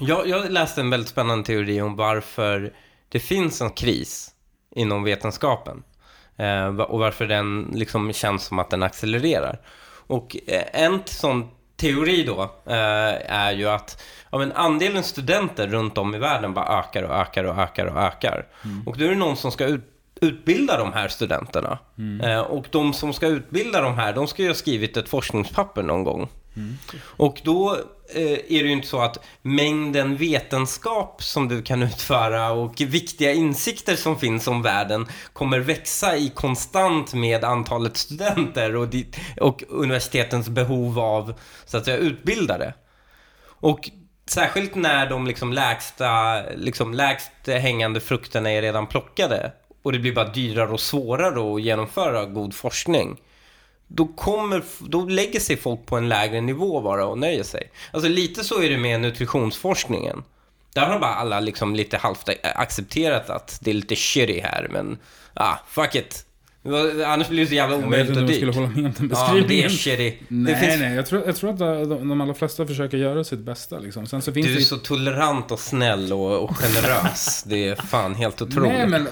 Jag, jag läste en väldigt spännande teori om varför det finns en kris inom vetenskapen. Eh, och varför den liksom känns som att den accelererar. Och eh, en sån teori då eh, är ju att ja, men andelen studenter runt om i världen bara ökar och ökar och ökar och ökar. Mm. Och då är det någon som ska ut, utbilda de här studenterna. Mm. Och de som ska utbilda de här, de ska ju ha skrivit ett forskningspapper någon gång. Mm. Och då eh, är det ju inte så att mängden vetenskap som du kan utföra och viktiga insikter som finns om världen kommer växa i konstant med antalet studenter och, dit, och universitetens behov av så att säga utbildare. Och särskilt när de liksom lägsta, liksom lägst hängande frukterna är redan plockade och det blir bara dyrare och svårare att genomföra god forskning då, kommer, då lägger sig folk på en lägre nivå bara och nöjer sig. Alltså lite så är det med nutritionsforskningen. Där har bara alla liksom lite halvt accepterat att det är lite shitty här, men ah, fuck it. Annars blir det så jävla omöjligt och dyrt. Jag vet inte om skulle hålla med om den beskrivningen. Ja, det är shitty. Nej, finns... nej. Jag tror, jag tror att de, de allra flesta försöker göra sitt bästa. Liksom. Sen så finns du är det... så tolerant och snäll och, och generös. det är fan helt otroligt. Nej, men,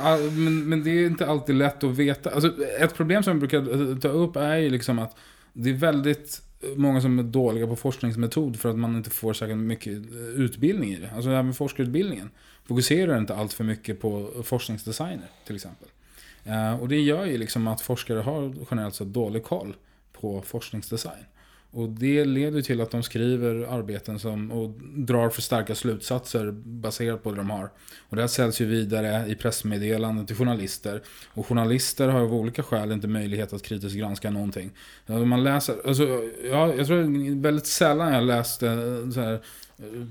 men, men, det är inte alltid lätt att veta. Alltså, ett problem som jag brukar ta upp är ju liksom att det är väldigt många som är dåliga på forskningsmetod för att man inte får särskilt mycket utbildning i det. Alltså även forskarutbildningen fokuserar inte allt för mycket på forskningsdesigner till exempel. Eh, och det gör ju liksom att forskare har generellt sett dålig koll på forskningsdesign. Och det leder till att de skriver arbeten som, och drar för starka slutsatser baserat på det de har. Och det här säljs ju vidare i pressmeddelanden till journalister. Och journalister har av olika skäl inte möjlighet att kritiskt granska någonting. Man läser, alltså, ja, jag tror väldigt sällan jag läste eh, så här, eh,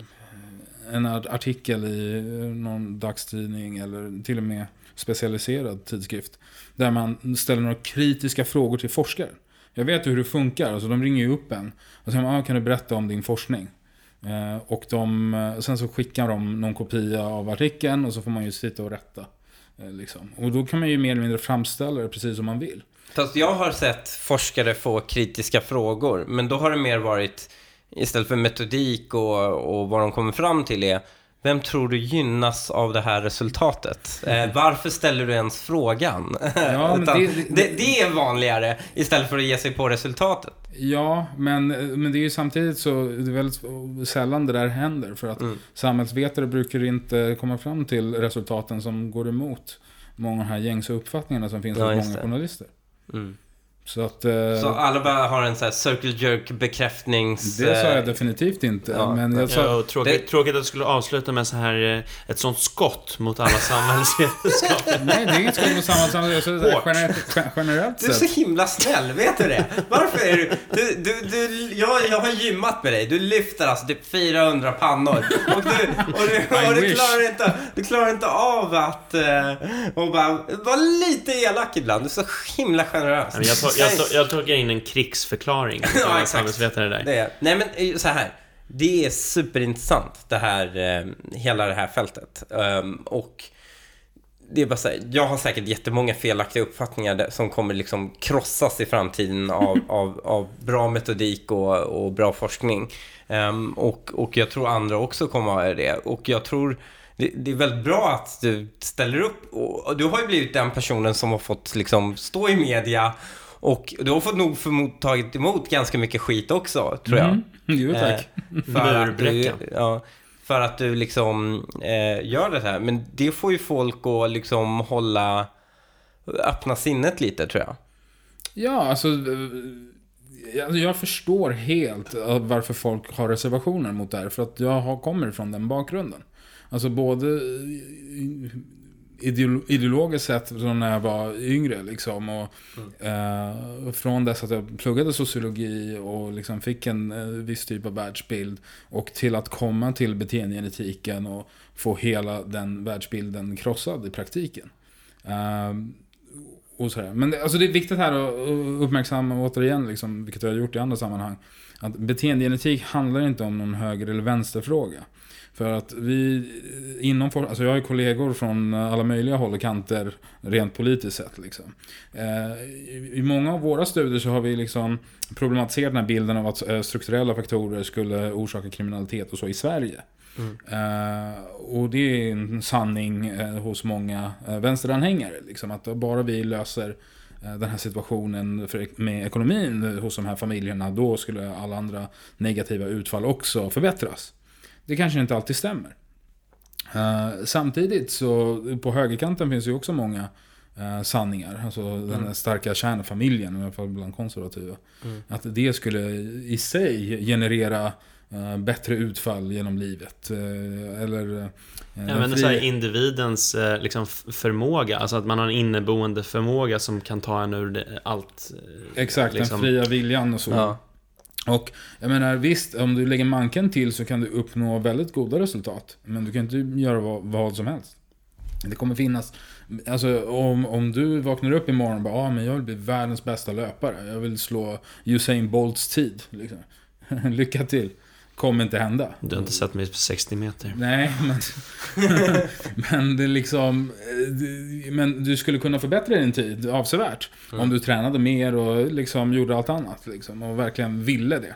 en artikel i eh, någon dagstidning eller till och med specialiserad tidskrift. Där man ställer några kritiska frågor till forskare. Jag vet hur det funkar, alltså de ringer ju upp en. Och säger ah, kan du berätta om din forskning? Eh, och de, eh, sen så skickar de någon kopia av artikeln och så får man ju sitta och rätta. Eh, liksom. Och då kan man ju mer eller mindre framställa det precis som man vill. Fast jag har sett forskare få kritiska frågor, men då har det mer varit istället för metodik och, och vad de kommer fram till är vem tror du gynnas av det här resultatet? Eh, varför ställer du ens frågan? Ja, Utan, det, det, det, är vanligare istället för att ge sig på resultatet. Ja, men, men det är ju samtidigt så det är väldigt sällan det där händer. För att mm. samhällsvetare brukar inte komma fram till resultaten som går emot många av de här gängse uppfattningarna som finns ja, hos många journalister. Mm. Så, att, eh, så alla bara har en sån här circle jerk bekräftnings... Det sa jag definitivt inte. Ja, men jag sa, ja, tråkigt, det... tråkigt att du skulle avsluta med så här, eh, ett sånt skott mot alla samhällsvetenskaper. Nej, det är inget skott mot samhällsvetenskaper. Generellt, generellt Du är så himla snäll, vet du det? Varför är du... du, du, du jag, jag har gymmat med dig. Du lyfter alltså typ 400 pannor. Och du, och du, och du, klarar, inte, du klarar inte av att... Och bara vara lite elak ibland. Du är så himla generös. Jag jag, jag tolkar in en krigsförklaring. ja, exakt. Där. Det är. Nej, men eh, så här. Det är superintressant, det här, eh, hela det här fältet. Um, och det är bara så här, jag har säkert jättemånga felaktiga uppfattningar som kommer liksom krossas i framtiden av, av, av bra metodik och, och bra forskning. Um, och, och jag tror andra också kommer att ha det. Och jag tror det, det, är väldigt bra att du ställer upp. Och, du har ju blivit den personen som har fått liksom stå i media och du har fått nog förmod, tagit emot ganska mycket skit också, tror jag. Mm. Jo, tack. Eh, för, att du, ja, för att du liksom eh, gör det här. Men det får ju folk att liksom hålla, öppna sinnet lite, tror jag. Ja, alltså... Jag förstår helt varför folk har reservationer mot det här. För att jag kommer från den bakgrunden. Alltså både ideologiskt sett från när jag var yngre. Liksom, och, mm. eh, från dess att jag pluggade sociologi och liksom fick en eh, viss typ av världsbild. Och till att komma till beteendegenetiken och få hela den världsbilden krossad i praktiken. Eh, och sådär. Men det, alltså det är viktigt här att uppmärksamma återigen, liksom, vilket jag har gjort i andra sammanhang, att beteendegenetik handlar inte om någon höger eller vänsterfråga. För att vi inom alltså jag har kollegor från alla möjliga håll och kanter rent politiskt sett. Liksom. Eh, I många av våra studier så har vi liksom problematiserat den här bilden av att eh, strukturella faktorer skulle orsaka kriminalitet och så i Sverige. Mm. Uh, och det är en sanning uh, hos många uh, vänsteranhängare. Liksom, att bara vi löser den här situationen för, med ekonomin hos de här familjerna, då skulle alla andra negativa utfall också förbättras. Det kanske inte alltid stämmer. samtidigt så på högerkanten finns ju också många sanningar. Alltså mm. den starka kärnfamiljen, i alla fall bland konservativa. Mm. Att det skulle i sig generera Uh, bättre utfall genom livet. Uh, eller... Uh, ja, men här, individens liksom, förmåga, alltså att man har en inneboende förmåga som kan ta en ur det, allt. Exakt, liksom. den fria viljan och så. Ja. Och jag menar visst, om du lägger manken till så kan du uppnå väldigt goda resultat. Men du kan inte göra vad, vad som helst. Det kommer finnas, alltså om, om du vaknar upp imorgon och bara ah, men jag vill bli världens bästa löpare. Jag vill slå Usain Bolts tid. Liksom. Lycka till kommer inte hända. Du har inte sett mig på 60 meter. Nej, men... men det liksom... Men du skulle kunna förbättra din tid avsevärt. Mm. Om du tränade mer och liksom gjorde allt annat. Liksom, och verkligen ville det.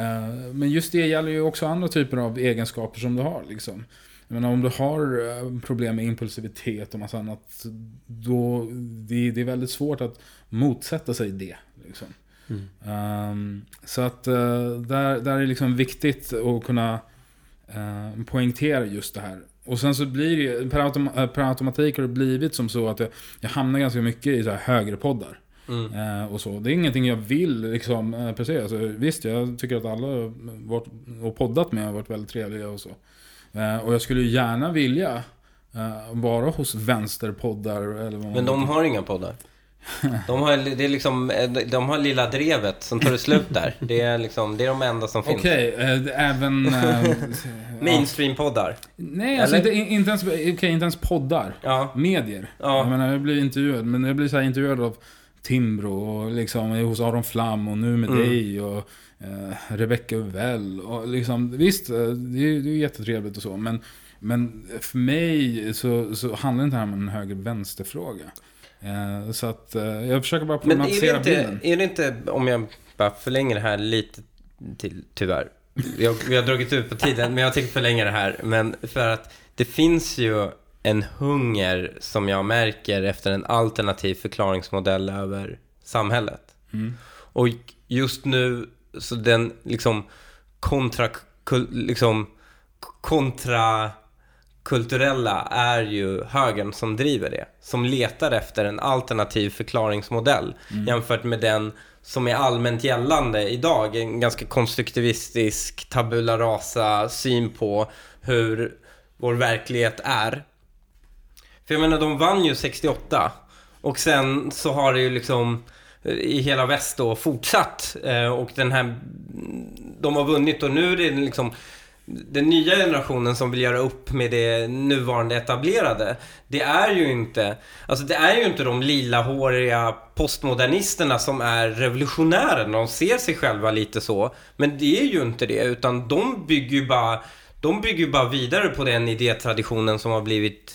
Eh, men just det gäller ju också andra typer av egenskaper som du har. Liksom. Jag menar, om du har eh, problem med impulsivitet och massa annat. Då det, det är väldigt svårt att motsätta sig det. Liksom. Um, så att uh, där, där är det liksom viktigt att kunna uh, poängtera just det här. Och sen så blir det per, autom eh, per automatik har det blivit som så att jag, jag hamnar ganska mycket i så här högerpoddar. Mm. Uh, och så. Det är ingenting jag vill liksom, uh, precis. Alltså, visst, jag tycker att alla varit, och poddat med har varit väldigt trevliga och så. Uh, och jag skulle ju gärna vilja vara hos vänsterpoddar. Eller vad Men de har inga poddar? De har, det är liksom, de har lilla drevet som tar slut där. Det är, liksom, det är de enda som finns. Okej, okay, äh, även... Äh, Mainstream-poddar? Nej, alltså inte, inte, ens, okay, inte ens poddar. Ja. Medier. Ja. Jag menar, jag blir intervjuad, men jag blir så intervjuad av Timbro och liksom hos Aron Flam och nu med mm. dig och eh, Rebecca Uvell. Och liksom, visst, det är, det är jättetrevligt och så, men, men för mig så, så handlar det inte här om en höger-vänster-fråga. Eh, så att eh, jag försöker bara problematisera Men är det, inte, är det inte, om jag bara förlänger det här lite till, tyvärr. Har, vi har dragit ut på tiden, men jag tänkte förlänga det här. Men för att det finns ju en hunger som jag märker efter en alternativ förklaringsmodell över samhället. Mm. Och just nu, så den liksom kontra, liksom kontra kulturella är ju högern som driver det. Som letar efter en alternativ förklaringsmodell mm. jämfört med den som är allmänt gällande idag. En ganska konstruktivistisk tabula rasa syn på hur vår verklighet är. För jag menar, de vann ju 68 och sen så har det ju liksom i hela väst då fortsatt eh, och den här de har vunnit och nu är det liksom den nya generationen som vill göra upp med det nuvarande etablerade. Det är ju inte, alltså det är ju inte de lilahåriga postmodernisterna som är revolutionärerna. De ser sig själva lite så. Men det är ju inte det, utan de bygger ju bara, de bygger bara vidare på den idétraditionen som har blivit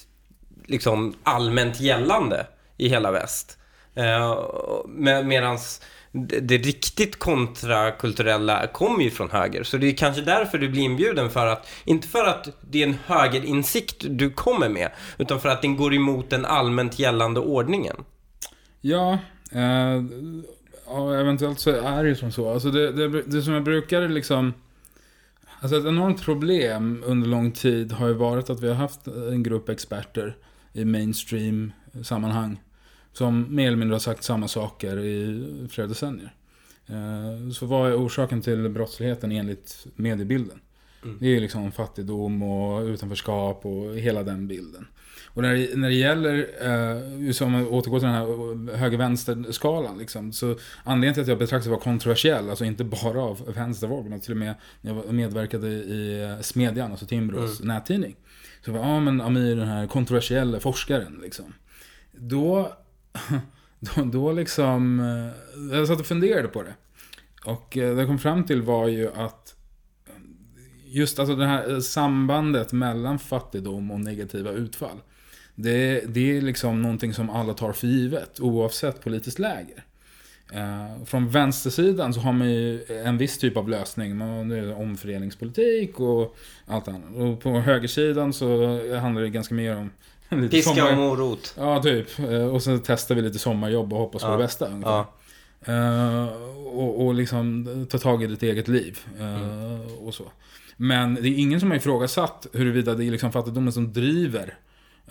liksom allmänt gällande i hela väst. Eh, med, medans det riktigt kontrakulturella kommer ju från höger. Så det är kanske därför du blir inbjuden för att, inte för att det är en högerinsikt du kommer med, utan för att den går emot den allmänt gällande ordningen. Ja, eh, ja eventuellt så är det ju som så. Alltså det, det, det som jag brukar liksom... Alltså ett enormt problem under lång tid har ju varit att vi har haft en grupp experter i mainstream sammanhang som mer eller mindre har sagt samma saker i flera decennier. Eh, så vad är orsaken till brottsligheten enligt mediebilden? Mm. Det är liksom fattigdom och utanförskap och hela den bilden. Och när det, när det gäller, eh, som återgår till den här höger-vänster-skalan, liksom, så anledningen till att jag betraktar var kontroversiell, alltså inte bara av vänstervåg, utan till och med när jag medverkade i Smedjan, alltså Timbros mm. nättidning. Så var ja men Amir, den här kontroversiella forskaren, liksom. Då då, då liksom... Eh, jag satt och funderade på det. Och eh, det jag kom fram till var ju att eh, just alltså det här sambandet mellan fattigdom och negativa utfall. Det, det är liksom någonting som alla tar för givet oavsett politiskt läger. Eh, från vänstersidan så har man ju en viss typ av lösning. Man har omfördelningspolitik och allt annat. Och på högersidan så handlar det ganska mer om Piska sommar... och morot. Ja, typ. Eh, och så testar vi lite sommarjobb och hoppas på det bästa. Ja. Uh, och, och liksom ta tag i ditt eget liv. Uh, mm. Och så. Men det är ingen som har ifrågasatt huruvida det är liksom fattigdomen som driver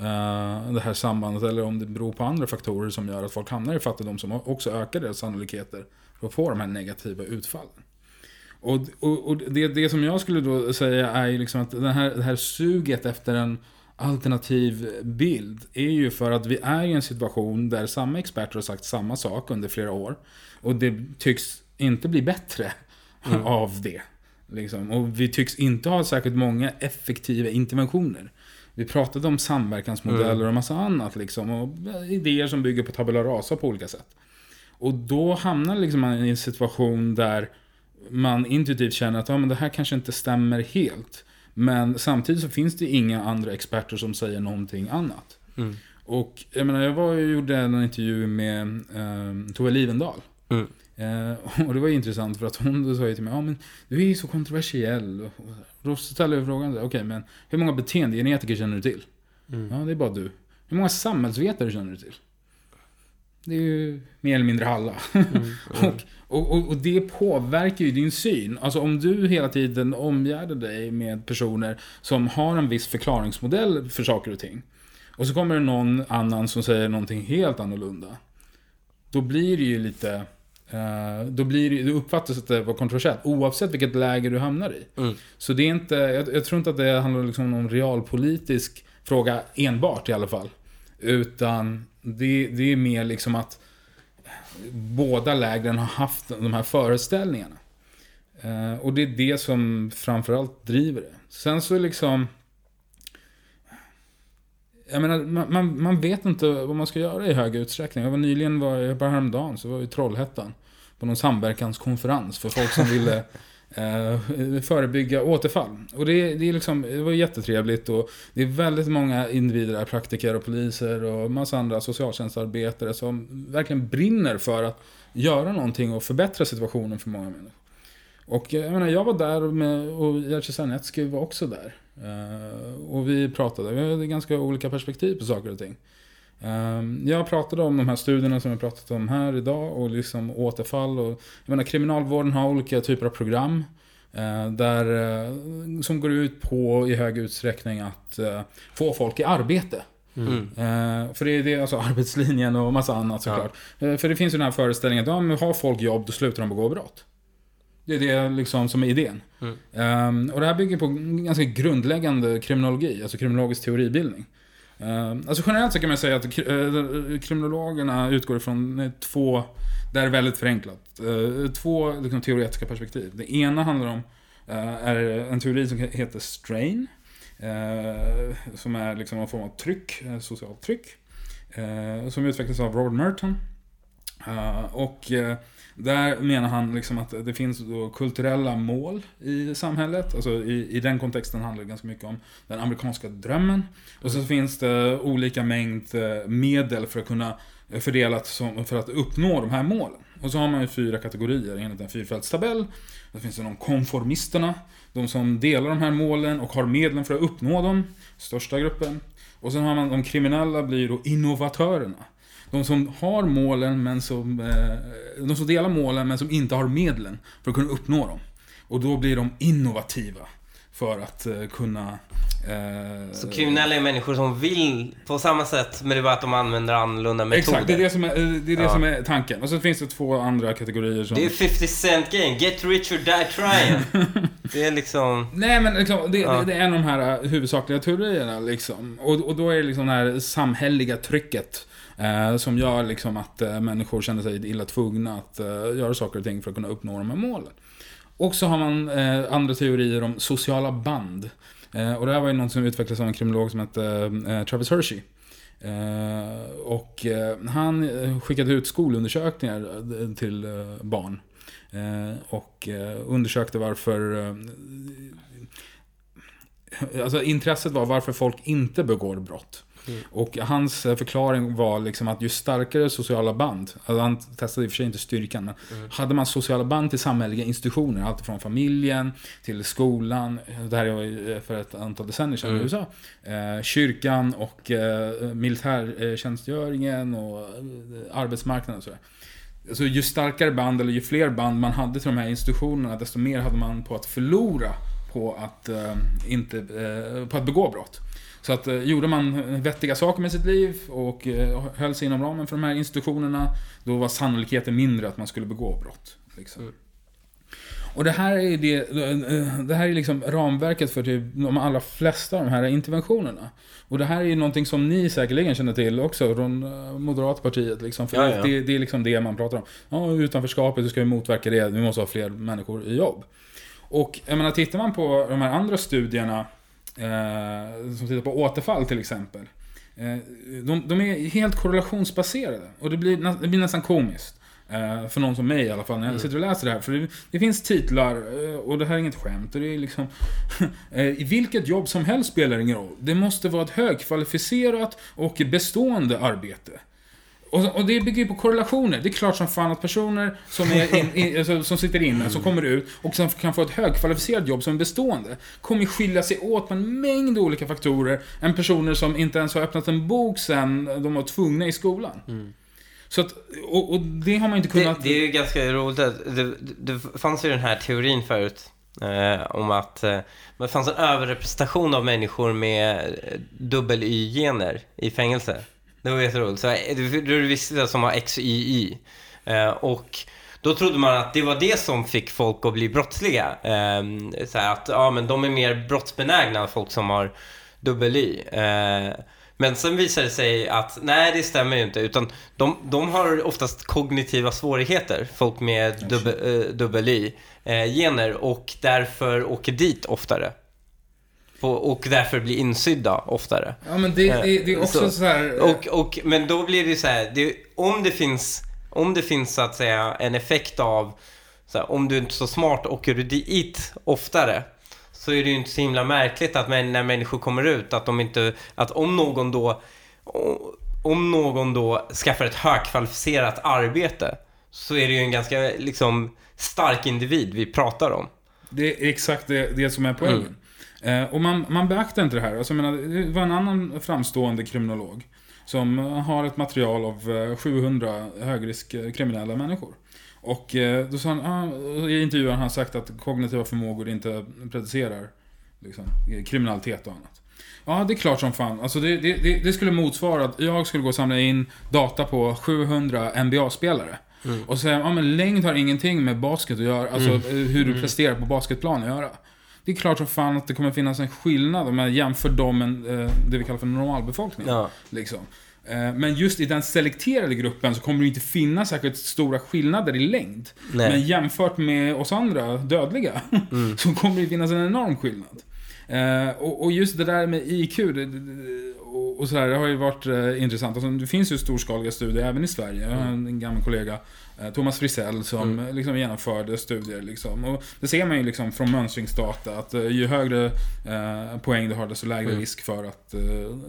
uh, det här sambandet eller om det beror på andra faktorer som gör att folk hamnar i fattigdom som också ökar deras sannolikheter för att få de här negativa utfallen. Och, och, och det, det som jag skulle då säga är liksom att den här, det här suget efter en alternativ bild är ju för att vi är i en situation där samma experter har sagt samma sak under flera år. Och det tycks inte bli bättre mm. av det. Liksom. Och vi tycks inte ha särskilt många effektiva interventioner. Vi pratade om samverkansmodeller mm. och massa annat. Liksom, och idéer som bygger på tabula rasa på olika sätt. Och då hamnar liksom man i en situation där man intuitivt känner att ja, men det här kanske inte stämmer helt. Men samtidigt så finns det inga andra experter som säger någonting annat. Mm. Och jag menar, jag var och gjorde en intervju med eh, Tove Livendal. Mm. Eh, och det var intressant för att hon sa ju till mig, ja men du är ju så kontroversiell. Och, och då ställde jag frågan, okej okay, men hur många beteendegenetiker känner du till? Mm. Ja, det är bara du. Hur många samhällsvetare känner du till? Det är ju mer eller mindre alla. Mm, mm. och, och, och, det påverkar ju din syn. Alltså om du hela tiden omgärdar dig med personer som har en viss förklaringsmodell för saker och ting. Och så kommer det någon annan som säger någonting helt annorlunda. Då blir det ju lite... Uh, då, blir det, då uppfattas att det var kontroversiellt, oavsett vilket läge du hamnar i. Mm. Så det är inte, jag, jag, tror inte att det handlar liksom om realpolitisk fråga enbart i alla fall. Utan det, det är mer liksom att båda lägren har haft de här föreställningarna. Eh, och det är det som framförallt driver det. Sen så liksom... Jag menar, man, man, man, vet inte vad man ska göra i hög utsträckning. Jag var nyligen, var, bara häromdagen, så var jag i Trollhättan. På någon samverkanskonferens för folk som ville Eh, förebygga återfall. Och det, det, är liksom, det var jättetrevligt och det är väldigt många individer praktiker och poliser och massa andra socialtjänstarbetare som verkligen brinner för att göra någonting och förbättra situationen för många människor. Och jag menar, jag var där med, och Jerzy Sarnecki var också där. Uh, och vi pratade, vi hade ganska olika perspektiv på saker och ting. Uh, jag pratade om de här studierna som jag pratat om här idag och liksom återfall. Och, jag menar, kriminalvården har olika typer av program. Uh, där, som går ut på i hög utsträckning att få folk i arbete. Mm. för det är det, alltså arbetslinjen och massa annat såklart. Ja. för det finns ju den här föreställningen att ja, har folk jobb då slutar de begå brott. Det är det liksom som är idén. Mm. Um, och det här bygger på ganska grundläggande kriminologi, alltså kriminologisk teoribildning. Ehm, alltså generellt så kan man säga att eh, eh, kriminologerna utgår ifrån eh, två, det är väldigt förenklat, två liksom, teoretiska perspektiv. Det ena handlar om är en teori som heter strain. som är liksom en form av tryck, socialt tryck. som utvecklades av Robert Merton. och där menar han liksom att det finns kulturella mål i samhället. Alltså i, i den kontexten handlar det ganska mycket om den amerikanska drömmen. Och så finns det olika mängd eh, medel för att kunna fördelat som, för att uppnå de här målen. Och så har man ju fyra kategorier enligt en fyrfältstabell. Det finns det de konformisterna, de som delar de här målen och har medlen för att uppnå dem, största gruppen. Och sen har man de kriminella blir då innovatörerna. De som har målen men som... Eh, de som delar målen men som inte har medlen för att kunna uppnå dem. Och då blir de innovativa. För att eh, kunna... Eh, så kriminella är människor som vill på samma sätt, men det är bara att de använder annorlunda metoder? Exakt, det är det som är, det är, det ja. som är tanken. Och så finns det två andra kategorier som... Det är 50 cent game, get rich or die trying. det är liksom... Nej men liksom, det, ja. det, är en av de här huvudsakliga teorierna liksom. Och, och då är det liksom det här samhälleliga trycket Eh, som gör liksom att eh, människor känner sig illa tvungna att eh, göra saker och ting för att kunna uppnå de här målen. Och så har man eh, andra teorier om sociala band. Eh, och det här var ju något som utvecklades av en kriminolog som hette eh, Travis Hershey. Eh, och eh, han eh, skickade ut skolundersökningar till barn. Och undersökte varför... Alltså intresset var varför folk inte begår brott. Mm. Och hans eh, förklaring var liksom att ju starkare sociala band, alltså han testade i och för sig inte styrkan, men Mm. hade man sociala band till samhälleliga institutioner, allt från familjen till skolan, det här var ju för ett antal decennier sedan Mm. i USA, eh, kyrkan och eh, militärtjänstgöringen och eh, arbetsmarknaden och sådär. Så ju starkare band eller ju fler band man hade till de här institutionerna, desto mer hade man på att förlora på att, eh, inte, eh, på att begå brott. Så att eh, gjorde man vettiga saker med sitt liv och eh, höll sig inom ramen för de här institutionerna, då var sannolikheten mindre att man skulle begå brott. Liksom. Mm. Och det här är det, eh, det här är liksom ramverket för typ de allra flesta av de här interventionerna. Och det här är ju någonting som ni säkerligen känner till också från eh, Moderatpartiet. Liksom, för Ja, ja. Det, det är liksom det man pratar om. Ja, utanförskapet, hur ska vi motverka det? Vi måste ha fler människor i jobb. Och jag menar, tittar man på de här andra studierna eh, som tittar på återfall till exempel. Eh, de, de är helt korrelationsbaserade. Och det blir, det blir nästan komiskt. Eh, för någon som mig i alla fall, när jag Mm. sitter och läser det här. För det, det finns titlar, eh, och det här är inget skämt. Och det är liksom, eh, I vilket jobb som helst spelar det ingen roll. Det måste vara ett högkvalificerat och bestående arbete. Och, och det bygger ju på korrelationer. Det är klart som fan att personer som, är in, in, alltså, som sitter inne, som kommer ut och som kan få ett högkvalificerat jobb som är bestående, kommer skilja sig åt på en mängd olika faktorer än personer som inte ens har öppnat en bok sen de var tvungna i skolan. Mm. Så att, och, och det har man inte Det, kunnat... det är ju ganska roligt att det, det fanns ju den här teorin förut eh, om att eh, det fanns en överrepresentation av människor med eh, dubbel-Y-gener i fängelse. Det var jätteroligt. Så, eh, du visste det är som har XYY. Eh, och då trodde man att det var det som fick folk att bli brottsliga. Eh, så här att ja, men de är mer brottsbenägna, folk som har dubbel-Y. Eh, men sen visade det sig att nej, det stämmer ju inte. Utan de, de har oftast kognitiva svårigheter, folk med dubbel, eh, dubbel-Y-gener. Eh, och därför åker dit oftare. På, och därför blir insydda oftare. Ja men det, det, det är också Så- så, här... Och, och, men då blir det så här, det, om det finns, om det finns så att säga en effekt av, så här, om du inte är så smart åker du dit oftare. Så är det ju inte så himla märkligt att när människor kommer ut, att de inte, att om någon då, om någon då skaffar ett högkvalificerat arbete, så är det ju en ganska liksom stark individ vi pratar om. Det är exakt det, det som är poängen. Eh, och man, man beaktar inte det här. Alltså, jag menar, det var en annan framstående kriminolog som eh, har ett material av eh, 700 högriskkriminella människor. Och eh, då sa han, ah, i intervjuer har han sagt att kognitiva förmågor inte predicerar liksom, kriminalitet och annat. Ja, det är klart som fan. Alltså det, det, det, skulle motsvara att jag skulle gå och samla in data på 700 NBA-spelare. Och säga, ja men längd har ingenting med basket att göra, alltså eh, hur du presterar på basketplan att göra. Det är klart som fan att det kommer finnas en skillnad om jag jämför dem med eh, det vi kallar för normalbefolkningen. Ja. Liksom. Eh, Men just i den selekterade gruppen så kommer det inte finnas säkert stora skillnader i längd. Nej. Men jämfört med oss andra dödliga så kommer det finnas en enorm skillnad. Eh, och, just det där med IQ och, och så här, det har ju varit eh, intressant. Alltså, det finns ju storskaliga studier även i Sverige. Jag har en, en gammal kollega, eh, Thomas Frisell, som eh, liksom, genomförde studier. Liksom. Och det ser man ju liksom, från mönstringsdata att eh, ju högre eh, poäng du har desto lägre Mm. risk för att eh,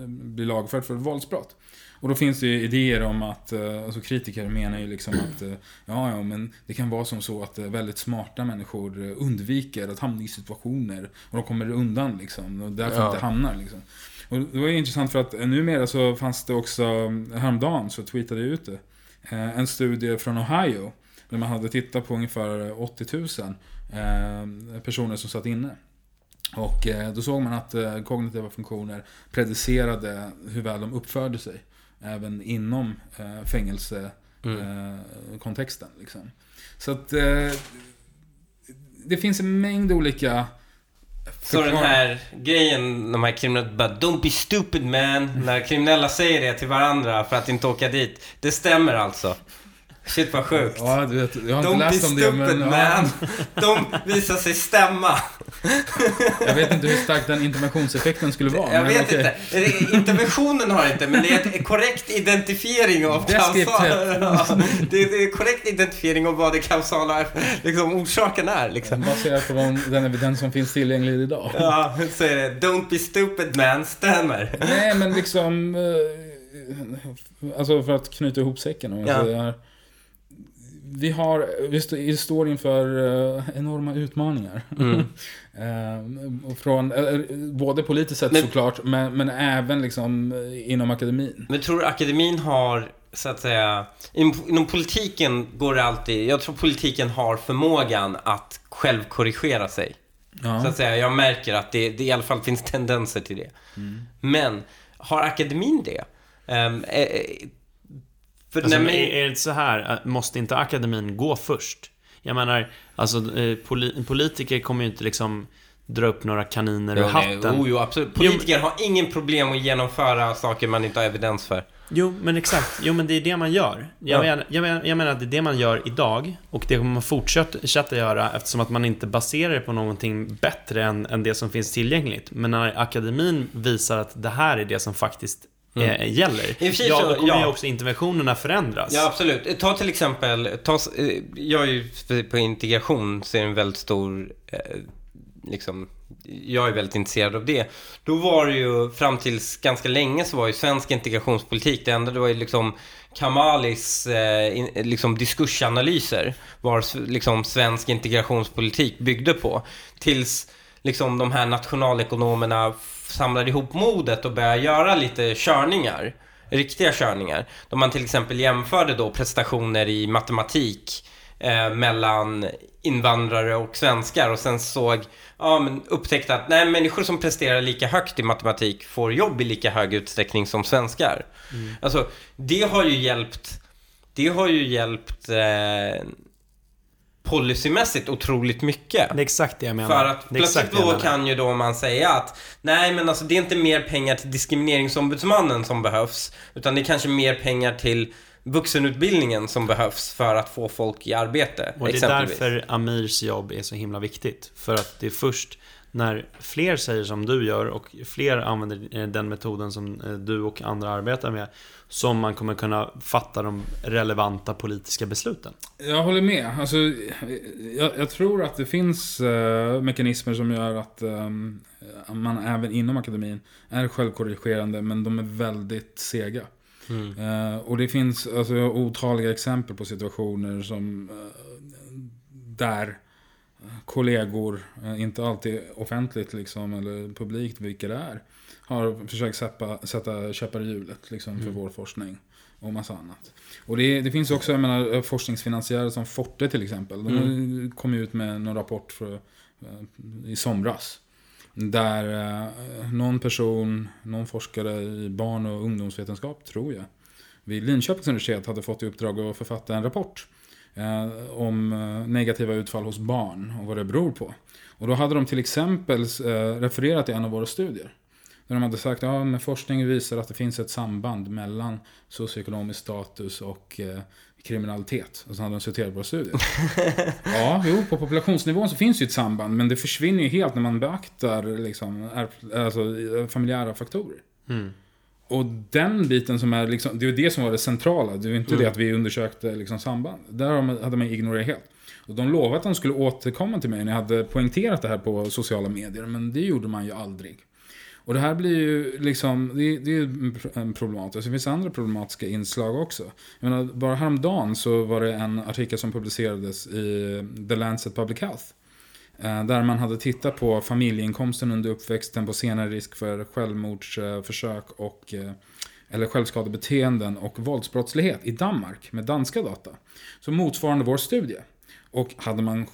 bli lagförd för våldsbrott. Och då finns det ju idéer om att, alltså kritiker menar ju liksom att, ja ja men det kan vara som så att väldigt smarta människor undviker att hamna i situationer och de kommer undan liksom och därför Ja. inte hamnar liksom. Och det var ju intressant för att eh, numera så fanns det också, eh, häromdagen så tweetade jag ut det, eh, en studie från Ohio där man hade tittat på ungefär 80 000 eh, personer som satt inne. Och då såg man att kognitiva funktioner predicerade hur väl de uppförde sig. Även inom fängelsekontexten. liksom. Så att det finns en mängd olika Så den här grejen, de här kriminella, bara Don't be stupid man, när kriminella säger det till varandra för att inte åka dit. Det stämmer alltså. Shit vad sjukt. Ja, du vet, jag har inte Don't be läst om det, stupid men... Man. De visar sig stämma. jag vet inte hur stark den interventionseffekten skulle vara. Jag vet okej. inte. Interventionen har inte, men det är en korrekt identifiering av kausala... Ja, det är en korrekt identifiering av vad det kausala liksom, orsaken är. Liksom. Baserat på de, den evidens som finns tillgänglig idag. Ja, så är det. Don't be stupid man, stämmer. Nej, men liksom... eh, Alltså för att knyta ihop säcken om man Ja. säger. Vi, har, vi st- vi står inför eh, enorma utmaningar. Mm. Eh, från, eh, både politiskt sett Men- såklart, men, men även liksom inom akademin. Men tror du akademin har, så att säga, inom, politiken går det alltid, jag tror politiken har förmågan att självkorrigera sig. Ja. Så att säga, jag märker att det, det i alla fall finns tendenser till det. Mm. Men, har akademin det? Eh, för Alltså, men är, det så här, måste inte akademin gå först? Jag menar, alltså eh, poli politiker kommer ju inte liksom dra upp några kaniner ur hatten. oh, jo, absolut. Jo, men- Politiker har ingen problem att genomföra saker man inte har evidens för. Jo, men exakt. Jo, men det är det man gör. Jag, Ja. menar, jag, menar, jag menar att det är det man gör idag och det kommer man fortsätta göra eftersom att man inte baserar det på någonting bättre än, än det som finns tillgängligt. Men när akademin visar att det här är det som faktiskt Mm. eh, gäller, I ja, då kommer ja. ju också interventionerna förändras. Ja, absolut. Ta till exempel, ta, eh, jag är ju på integration, så är det en väldigt stor, eh, liksom, jag är väldigt intresserad av det. Då var det ju, fram tills ganska länge så var ju svensk integrationspolitik, det enda det var ju liksom Kamalis eh, in, liksom diskursanalyser var liksom svensk integrationspolitik byggde på. Tills liksom de här nationalekonomerna samlade ihop modet och började göra lite körningar. Riktiga körningar. Då man till exempel jämförde då prestationer i matematik eh, mellan invandrare och svenskar och sen såg, ja men upptäckte att nej, människor som presterar lika högt i matematik får jobb i lika hög utsträckning som svenskar. Alltså, det har ju hjälpt, det har ju hjälpt eh, policymässigt otroligt mycket. Det är exakt det jag menar. För att plötsligt då kan ju då man säga att nej men alltså det är inte mer pengar till diskrimineringsombudsmannen som behövs utan det är kanske mer pengar till vuxenutbildningen som behövs för att få folk i arbete. Och det är därför Amirs jobb är så himla viktigt. För att det är först när fler säger som du gör och fler använder eh, den metoden som eh, du och andra arbetar med som man kommer kunna fatta de relevanta politiska besluten. Jag håller med. Alltså, jag, jag tror att det finns eh, mekanismer som gör att ehm, man även inom akademin är självkorrigerande, men de är väldigt sega. Mm. Eh, och det finns alltså, otaliga exempel på situationer som eh, där kollegor, eh, inte alltid offentligt liksom, eller publikt vilka det är, har försökt sätta, sätta käppar i hjulet liksom, för vår forskning. Och massa annat. Och det, det finns också jag menar, forskningsfinansiärer som Forte till exempel. De kom ju ut med någon rapport för, eh, i somras. Där eh, någon person, någon forskare i barn och ungdomsvetenskap, tror jag, vid Linköpings universitet hade fått i uppdrag att författa en rapport eh, om negativa utfall hos barn och vad det beror på. Och då hade de till exempel refererat till en av våra studier. Där de hade sagt att ja, forskning visar att det finns ett samband mellan socioekonomisk status och eh, kriminalitet. Och så hade de citerat våra studier. ja, jo, på populationsnivån så finns ju ett samband, men det försvinner ju helt när man beaktar liksom, alltså, familjära faktorer. Mm. Och den biten som är liksom, det är det som var det centrala. Det är inte Mm. det att vi undersökte liksom samband. Där hade man ignorerat helt. Och de lovade att de skulle återkomma till mig när jag hade poängterat det här på sociala medier. Men det gjorde man ju aldrig. Och det här blir ju liksom, det, det är ju en problematiskt. Det finns andra problematiska inslag också. Jag menar, bara häromdagen så var det en artikel som publicerades i The Lancet Public Health. Eh, där man hade tittat på familjeinkomsten under uppväxten på senare risk för självmordsförsök och eh, eller självskadebeteenden och våldsbrottslighet i Danmark med danska data. Så motsvarande vår studie. Och hade man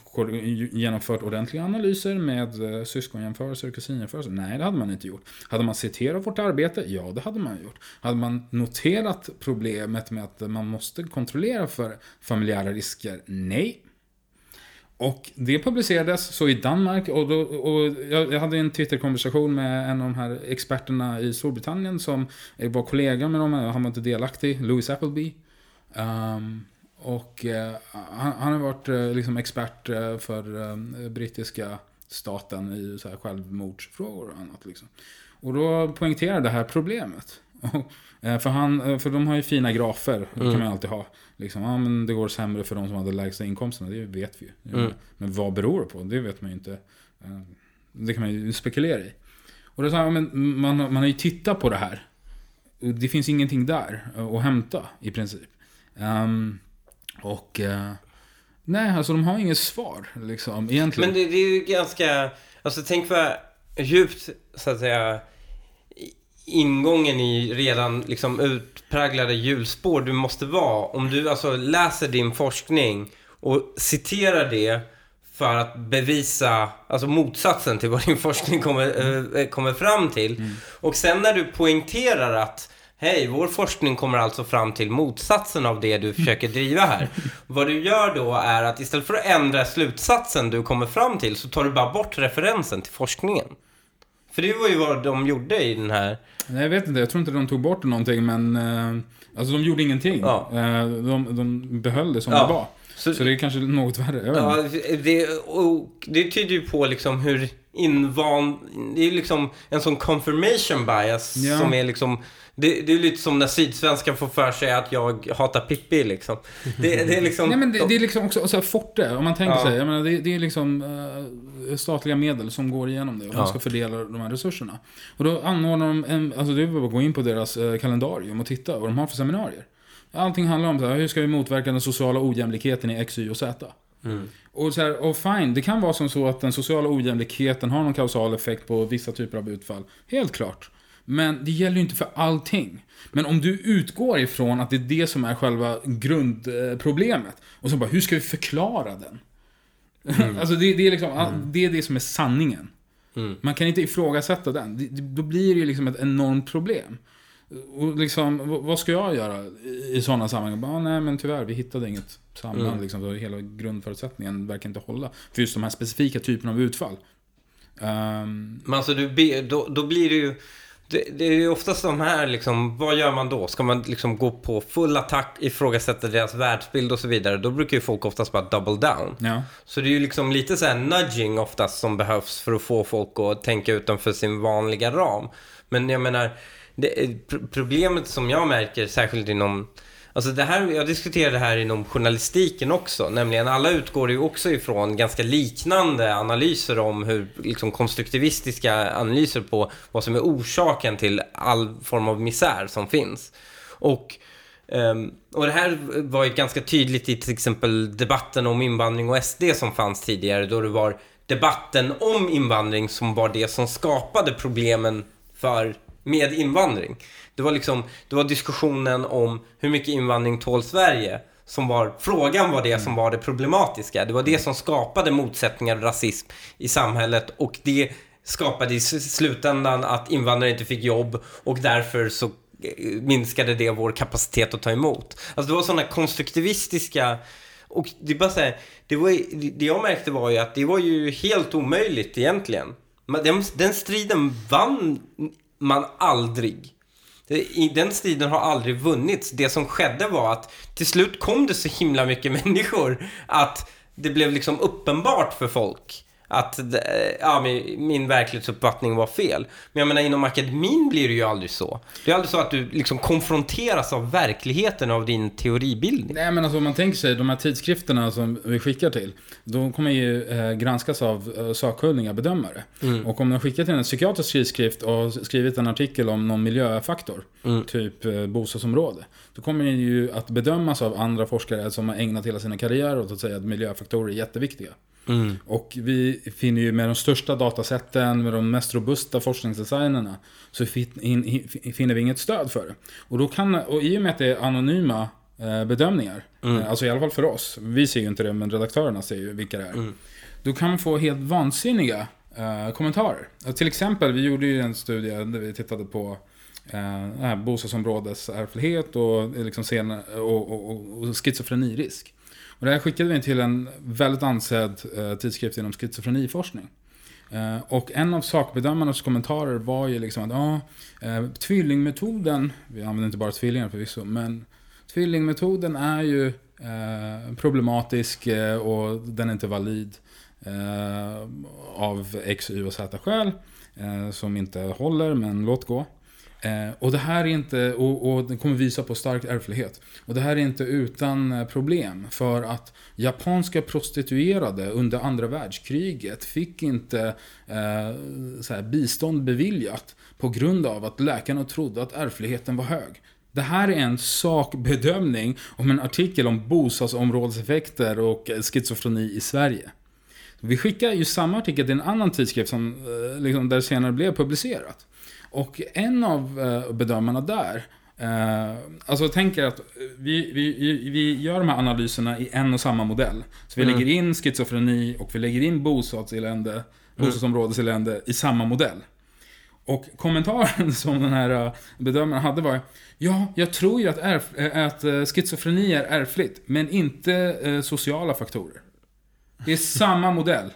genomfört ordentliga analyser med eh, syskonjämförelser och kusinjämförelser? Nej, det hade man inte gjort. Hade man citerat vårt arbete? Ja, det hade man gjort. Hade man noterat problemet med att man måste kontrollera för familjära risker? Nej. Och det publicerades så i Danmark och, då, och jag, jag hade en Twitter-konversation med en av de här experterna i Storbritannien som var kollega med dem, han var inte delaktig, Louis Appleby. Um, och eh, han, han har varit eh, liksom expert eh, för eh, brittiska staten i så här självmordsfrågor och annat. Liksom. Och då poängterar det här problemet. Eh, för, han, eh, för de har ju fina grafer, det kan Mm. man alltid ha. Liksom, ja, men det går sämre för de som hade lägsta inkomsterna, det vet vi ju. Mm. Men vad beror det på? Det vet man ju inte. Det kan man ju spekulera i. Och då sa han, men man, man har ju tittat på det här. Det finns ingenting där att hämta i princip. Ehm, och... eh, nej, alltså de har inget svar liksom egentligen. Men det, det är ju ganska, alltså tänk vad djupt så att säga ingången i redan liksom utpräglade hjulspår du måste vara. Om du alltså läser din forskning och citerar det för att bevisa alltså motsatsen till vad din forskning kommer, eh, kommer fram till. Och sen när du poängterar att Hej, vår forskning kommer alltså fram till motsatsen av det du försöker driva här. Vad du gör då är att istället för att ändra slutsatsen du kommer fram till så tar du bara bort referensen till forskningen. För det var ju vad de gjorde i den här... Nej, jag vet inte, jag tror inte de tog bort någonting men... Eh, alltså de gjorde ingenting. Ja. Eh, de, de behöll det som Ja. det var. Så, Så det är kanske något värre, ja, det, och det tyder ju på liksom hur invan... Det är liksom en sån confirmation bias Ja. som är liksom... Det, det är lite som när sydsvenskar får för sig att jag hatar Pippi liksom. Det, det är liksom... Nej men det, det är liksom också så här Forte, om man tänker Ja. sig. Jag menar, det, det är liksom eh, statliga medel som går igenom det och Ja. de ska fördela de här resurserna. Och då anordnar de, en, alltså det är bara att gå in på deras eh, kalendarium och titta vad de har för seminarier. Allting handlar om så här, hur ska vi motverka den sociala ojämlikheten i X, Y och Z. Mm. Och, så här, och fine, det kan vara som så att den sociala ojämlikheten har någon kausal effekt på vissa typer av utfall. Helt klart. Men det gäller ju inte för allting. Men om du utgår ifrån att det är det som är själva grundproblemet. Och så bara, hur ska vi förklara den? alltså det, det, är liksom, det är det som är sanningen. Mm. Man kan inte ifrågasätta den. Det, då blir det ju liksom ett enormt problem. Och liksom, vad ska jag göra i, sådana sammanhang? Bara, "Ah, nej men tyvärr, vi hittade inget samband. Mm. Liksom, hela grundförutsättningen verkar inte hålla. För just de här specifika typerna av utfall. Ehm, Men alltså, du, då, då blir det ju... Det, det är ju oftast de här liksom, vad gör man då? Ska man liksom gå på full attack, ifrågasätta deras världsbild och så vidare? Då brukar ju folk oftast bara double down. ja. Så det är ju liksom lite så här nudging oftast som behövs för att få folk att tänka utanför sin vanliga ram. Men jag menar, det, pr- problemet som jag märker, särskilt inom Alltså det här, jag diskuterar det här inom journalistiken också, nämligen alla utgår ju också ifrån ganska liknande analyser om hur, liksom konstruktivistiska analyser på vad som är orsaken till all form av misär som finns. Och, ehm, och det här var ju ganska tydligt i till exempel debatten om invandring och SD som fanns tidigare, då det var debatten om invandring som var det som skapade problemen för, med invandring. Det var liksom, det var diskussionen om hur mycket invandring tål Sverige som var, frågan var det som var det problematiska. Det var det som skapade motsättningar och rasism i samhället och det skapade i slutändan att invandrare inte fick jobb och därför så eh, minskade det vår kapacitet att ta emot. Alltså det var sådana konstruktivistiska och det är bara så här, det, var, det jag märkte var ju att det var ju helt omöjligt egentligen. Men Den, den striden vann man aldrig. I den striden har aldrig vunnits. Det som skedde var att till slut kom det så himla mycket människor att det blev liksom uppenbart för folk att det- ja, min, min verklighetsuppfattning var fel. Men jag menar inom akademin blir det ju aldrig så. Det är aldrig så att du liksom konfronteras av verkligheten av din teoribildning. Nej men alltså om man tänker sig de här tidskrifterna som vi skickar till. De kommer ju eh, granskas av eh, sakkunniga bedömare. Mm. Och om de skickar till en psykiatrisk tidskrift och skrivit en artikel om någon miljöfaktor. Mm. Typ eh, bostadsområde. Då kommer den ju att bedömas av andra forskare som har ägnat hela sina karriärer åt att säga att miljöfaktorer är jätteviktiga. Mm. Och vi finner ju med de största datasätten, med de mest robusta forskningsdesignerna, så fin, in, in, finner vi inget stöd för det. Och, då kan, och i och med att det är anonyma eh, bedömningar, Mm. eh, alltså i alla fall för oss, vi ser ju inte det, men redaktörerna ser ju vilka det är. Mm. Då kan man få helt vansinniga eh, kommentarer. Och till exempel, vi gjorde ju en studie där vi tittade på eh, ärftlighet och, eh, liksom och, och, och, och schizofrenirisk. Och det här skickade vi till en väldigt ansedd eh, tidskrift inom schizofreniforskning. Eh, och en av sakbedömarnas kommentarer var ju liksom att ja, eh, tvillingmetoden, vi använder inte bara tvillingar förvisso, men tvillingmetoden är ju eh, problematisk eh, och den är inte valid eh, av X, Y och Z-skäl eh, som inte håller, men låt gå. Eh, och det här är inte, och, och den kommer visa på stark ärftlighet. Och det här är inte utan eh, problem. För att japanska prostituerade under andra världskriget fick inte eh, bistånd beviljat på grund av att läkarna trodde att ärftligheten var hög. Det här är en sakbedömning om en artikel om bostadsområdeseffekter och eh, schizofreni i Sverige. Vi skickar ju samma artikel till en annan tidskrift som, eh, liksom, där det senare blev publicerat. Och en av eh, bedömarna där, eh, alltså tänker att vi, vi, vi gör de här analyserna i en och samma modell. Så vi Mm. lägger in schizofreni och vi lägger in bostadselände, bostadsområdeselände i samma modell. Och kommentaren som den här eh, bedömaren hade var Ja, jag tror ju att, ärf, att schizofreni är ärftligt, men inte eh, sociala faktorer. Det är samma modell.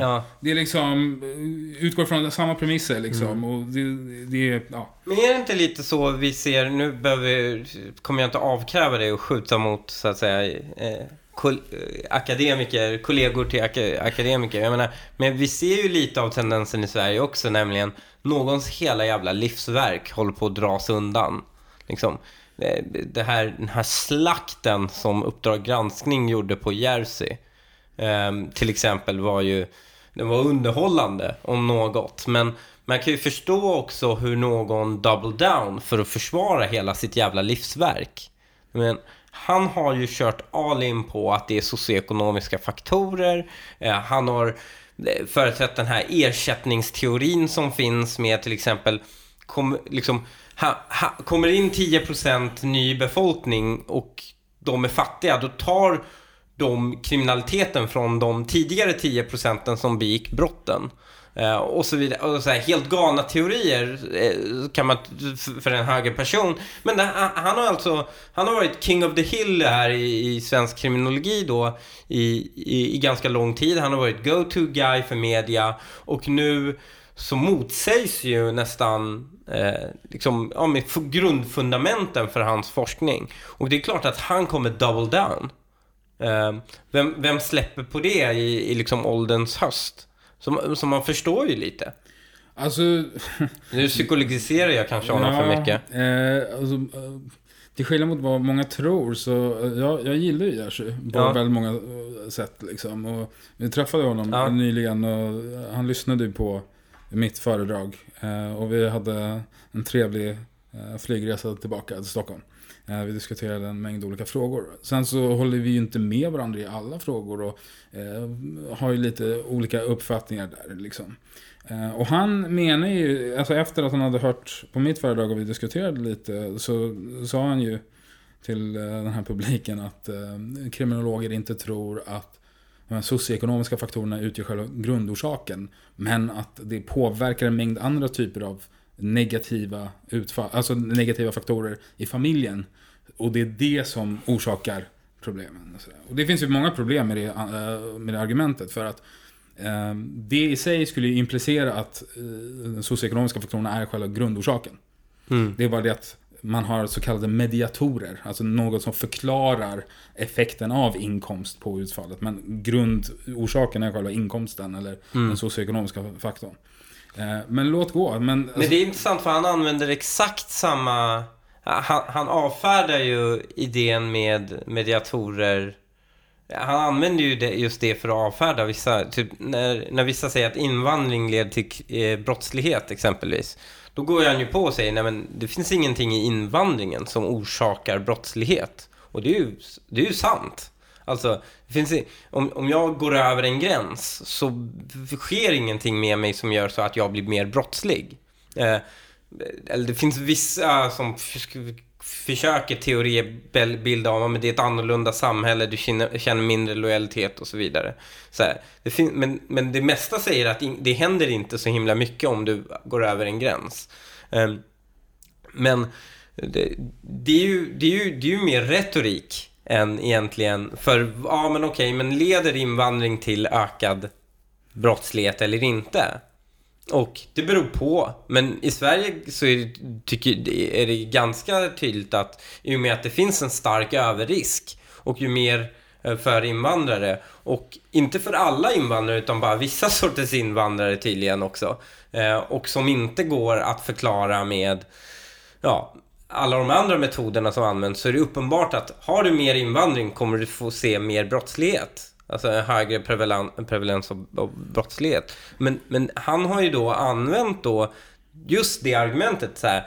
Ja. Det är liksom, eh, utgår från samma premisser liksom. Och det, det är, ja. Men är det inte lite så vi ser, nu behöver, kommer jag inte avkräva dig och skjuta mot så att säga eh, kol, eh, akademiker, kollegor till aka, akademiker. Jag menar, men vi ser ju lite av tendensen i Sverige också, nämligen någons hela jävla livsverk håller på att dras undan. Liksom. Det, det här, den här slakten som Uppdrag granskning gjorde på Jersey eh, till exempel var ju den var underhållande om något. Men man kan ju förstå också hur någon double down för att försvara hela sitt jävla livsverk. Men han har ju kört all in på att det är socioekonomiska faktorer. Eh, han har eh, företrätt den här ersättningsteorin som finns med till exempel kom, liksom, ha, ha, kommer in 10% ny befolkning och de är fattiga, då tar de kriminaliteten från de tidigare 10 procenten som begick brotten. Eh, och så vidare. Och så här, helt galna teorier eh, kan man för en högerperson. Men det, han har alltså, han har varit king of the hill här i, i svensk kriminologi då i, i, i ganska lång tid. Han har varit go-to guy för media och nu så motsägs ju nästan eh, liksom, ja, med grundfundamenten för hans forskning. Och det är klart att han kommer double down. Eh, vem, vem släpper på det i, i liksom ålderns höst? Så, så man förstår ju lite. Alltså... Nu psykologiserar jag kanske honom för mycket. Eh, alltså, eh, till skillnad mot vad många tror så, eh, jag, jag gillar ju Jerzy på Ja. väldigt många eh, sätt liksom. Och vi träffade honom Ja. nyligen och han lyssnade ju på mitt föredrag. Eh, och vi hade en trevlig eh, flygresa tillbaka till Stockholm. Eh, vi diskuterade en mängd olika frågor. Sen så håller vi ju inte med varandra i alla frågor och eh, har ju lite olika uppfattningar där liksom. Eh, och han menar ju, alltså efter att han hade hört på mitt föredrag och vi diskuterade lite, så sa han ju till den här publiken att kriminologer inte tror att de här socioekonomiska faktorerna utgör själva grundorsaken. Men att det påverkar en mängd andra typer av negativa utfall, alltså negativa faktorer i familjen. Och det är det som orsakar problemen. Och. Och det finns ju många problem med det, eh, med det argumentet. För att eh, det i sig skulle ju implicera att eh, de socioekonomiska faktorerna är själva grundorsaken. Mm. Det är bara det att man har så kallade mediatorer, alltså något som förklarar effekten av inkomst på utfallet. Men grundorsaken är själva inkomsten eller den socioekonomiska faktorn. Eh, Men låt gå. Men, Men det är intressant för han använder exakt samma... Han, han avfärdar ju idén med mediatorer. Han använder ju det, just det för att avfärda vissa... Typ när, när vissa säger att invandring leder till eh, brottslighet exempelvis. Då går han ju på och säger nej men det finns ingenting i invandringen som orsakar brottslighet. Och det är ju, det är ju sant. Alltså, det finns, i- om, om jag går över en gräns så sker ingenting med mig som gör så att jag blir mer brottslig. Eh, eller det finns vissa som försöker teoribilda om att det är ett annorlunda samhälle, du känner, mindre lojalitet och så vidare. Så här, det men, men det mesta säger att det händer inte så himla mycket om du går över en gräns. Ehm, men det, det, är ju, det, är ju, det är ju mer retorik än egentligen, för ja men okej, men leder invandring till ökad brottslighet eller inte? Och det beror på. Men i Sverige så är det, tycker, är det ganska tydligt att i och med att det finns en stark överrisk och ju mer eh, för invandrare. Och inte för alla invandrare utan bara vissa sorters invandrare tydligen också. Eh, och som inte går att förklara med ja, alla de andra metoderna som används så är det uppenbart att har du mer invandring kommer du få se mer brottslighet. Alltså en högre prevalens, av, brottslighet. Men, men han har ju då använt då just det argumentet så här.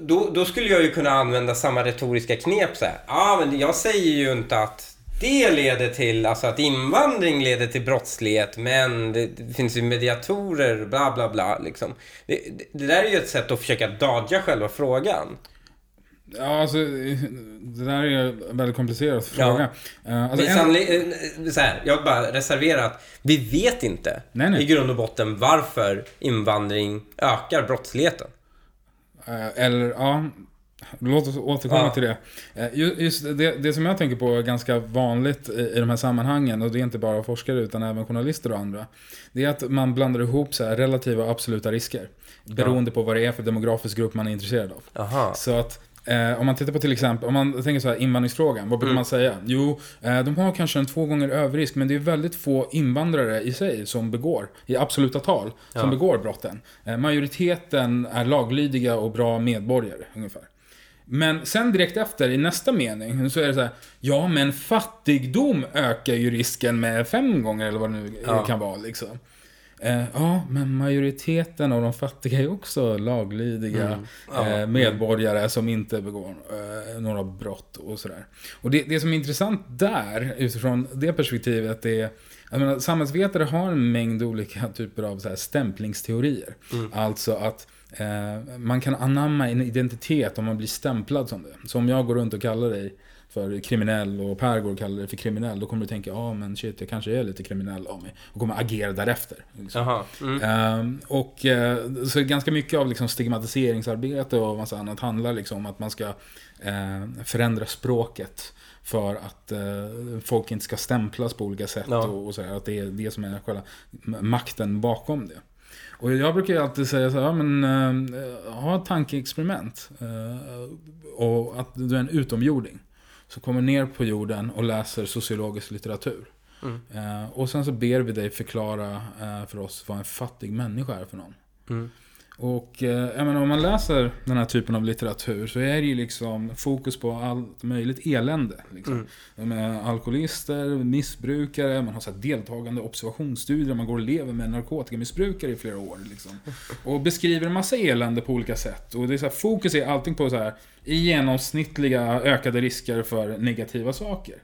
Då, då skulle jag ju kunna använda samma retoriska knep så här. Ja, men jag säger ju inte att det leder till, alltså att invandring leder till brottslighet, men det, det finns ju mediatorer, bla bla bla liksom. Det, det, där är ju ett sätt att försöka dodga själva frågan. Ja, alltså det där är en väldigt komplicerad fråga. Ja. Alltså, en... Sannolikt, eh, så här, jag bara reserverat. Vi vet inte nej, nej. i grund och botten varför invandring ökar brottsligheten. Eh, eller, ja. Låt oss återkomma ja. till det. Eh, just det. Det som jag tänker på är ganska vanligt i de här sammanhangen, och det är inte bara forskare utan även journalister och andra. Det är att man blandar ihop så relativa och absoluta risker. Beroende ja. på vad det är för demografisk grupp man är intresserad av. Aha. Så att Eh, om man tittar på till exempel, om man tänker så här invandringsfrågan, vad brukar mm. man säga? Jo, eh, de har kanske en två gånger överrisk, men det är väldigt få invandrare i sig som begår, i absoluta tal, som ja. begår brotten. Eh, majoriteten är laglydiga och bra medborgare, ungefär. Men sen direkt efter, i nästa mening, så är det så här, ja men fattigdom ökar ju risken med fem gånger, eller vad det nu ja. kan vara liksom. Eh, ja, men majoriteten av de fattiga är också laglydiga mm. ja. eh, medborgare som inte begår eh, några brott och sådär. Och det, det som är intressant där, utifrån det perspektivet, är jag menar, samhällsvetare har en mängd olika typer av så här stämplingsteorier. Mm. Alltså att eh, man kan anamma en identitet om man blir stämplad som det. Så om jag går runt och kallar dig för kriminell och Per går och kallar det för kriminell, då kommer du tänka, ja ah, men shit, jag kanske är lite kriminell av mig. Och kommer agera därefter. Liksom. Mm. Uh, och uh, så ganska mycket av liksom, stigmatiseringsarbete och massa annat handlar liksom om att man ska uh, förändra språket. För att uh, folk inte ska stämplas på olika sätt ja. och, och sådär. Att det är det som är själva makten bakom det. Och jag brukar ju alltid säga så här, ja, men uh, ha ett tankeexperiment. Uh, och att du är en utomjording som kommer ner på jorden och läser sociologisk litteratur. Mm. Eh, och sen så ber vi dig förklara för oss vad en fattig människa är för någon. Mm. Och eh, menar, om man läser den här typen av litteratur så är det ju liksom fokus på allt möjligt elände. Liksom. Mm. Med alkoholister, missbrukare, man har så deltagande observationsstudier, man går och lever med narkotikamissbrukare i flera år. Liksom. Och beskriver en massa elände på olika sätt. Och det är så här, fokus är allting på så här, i genomsnittliga ökade risker för negativa saker.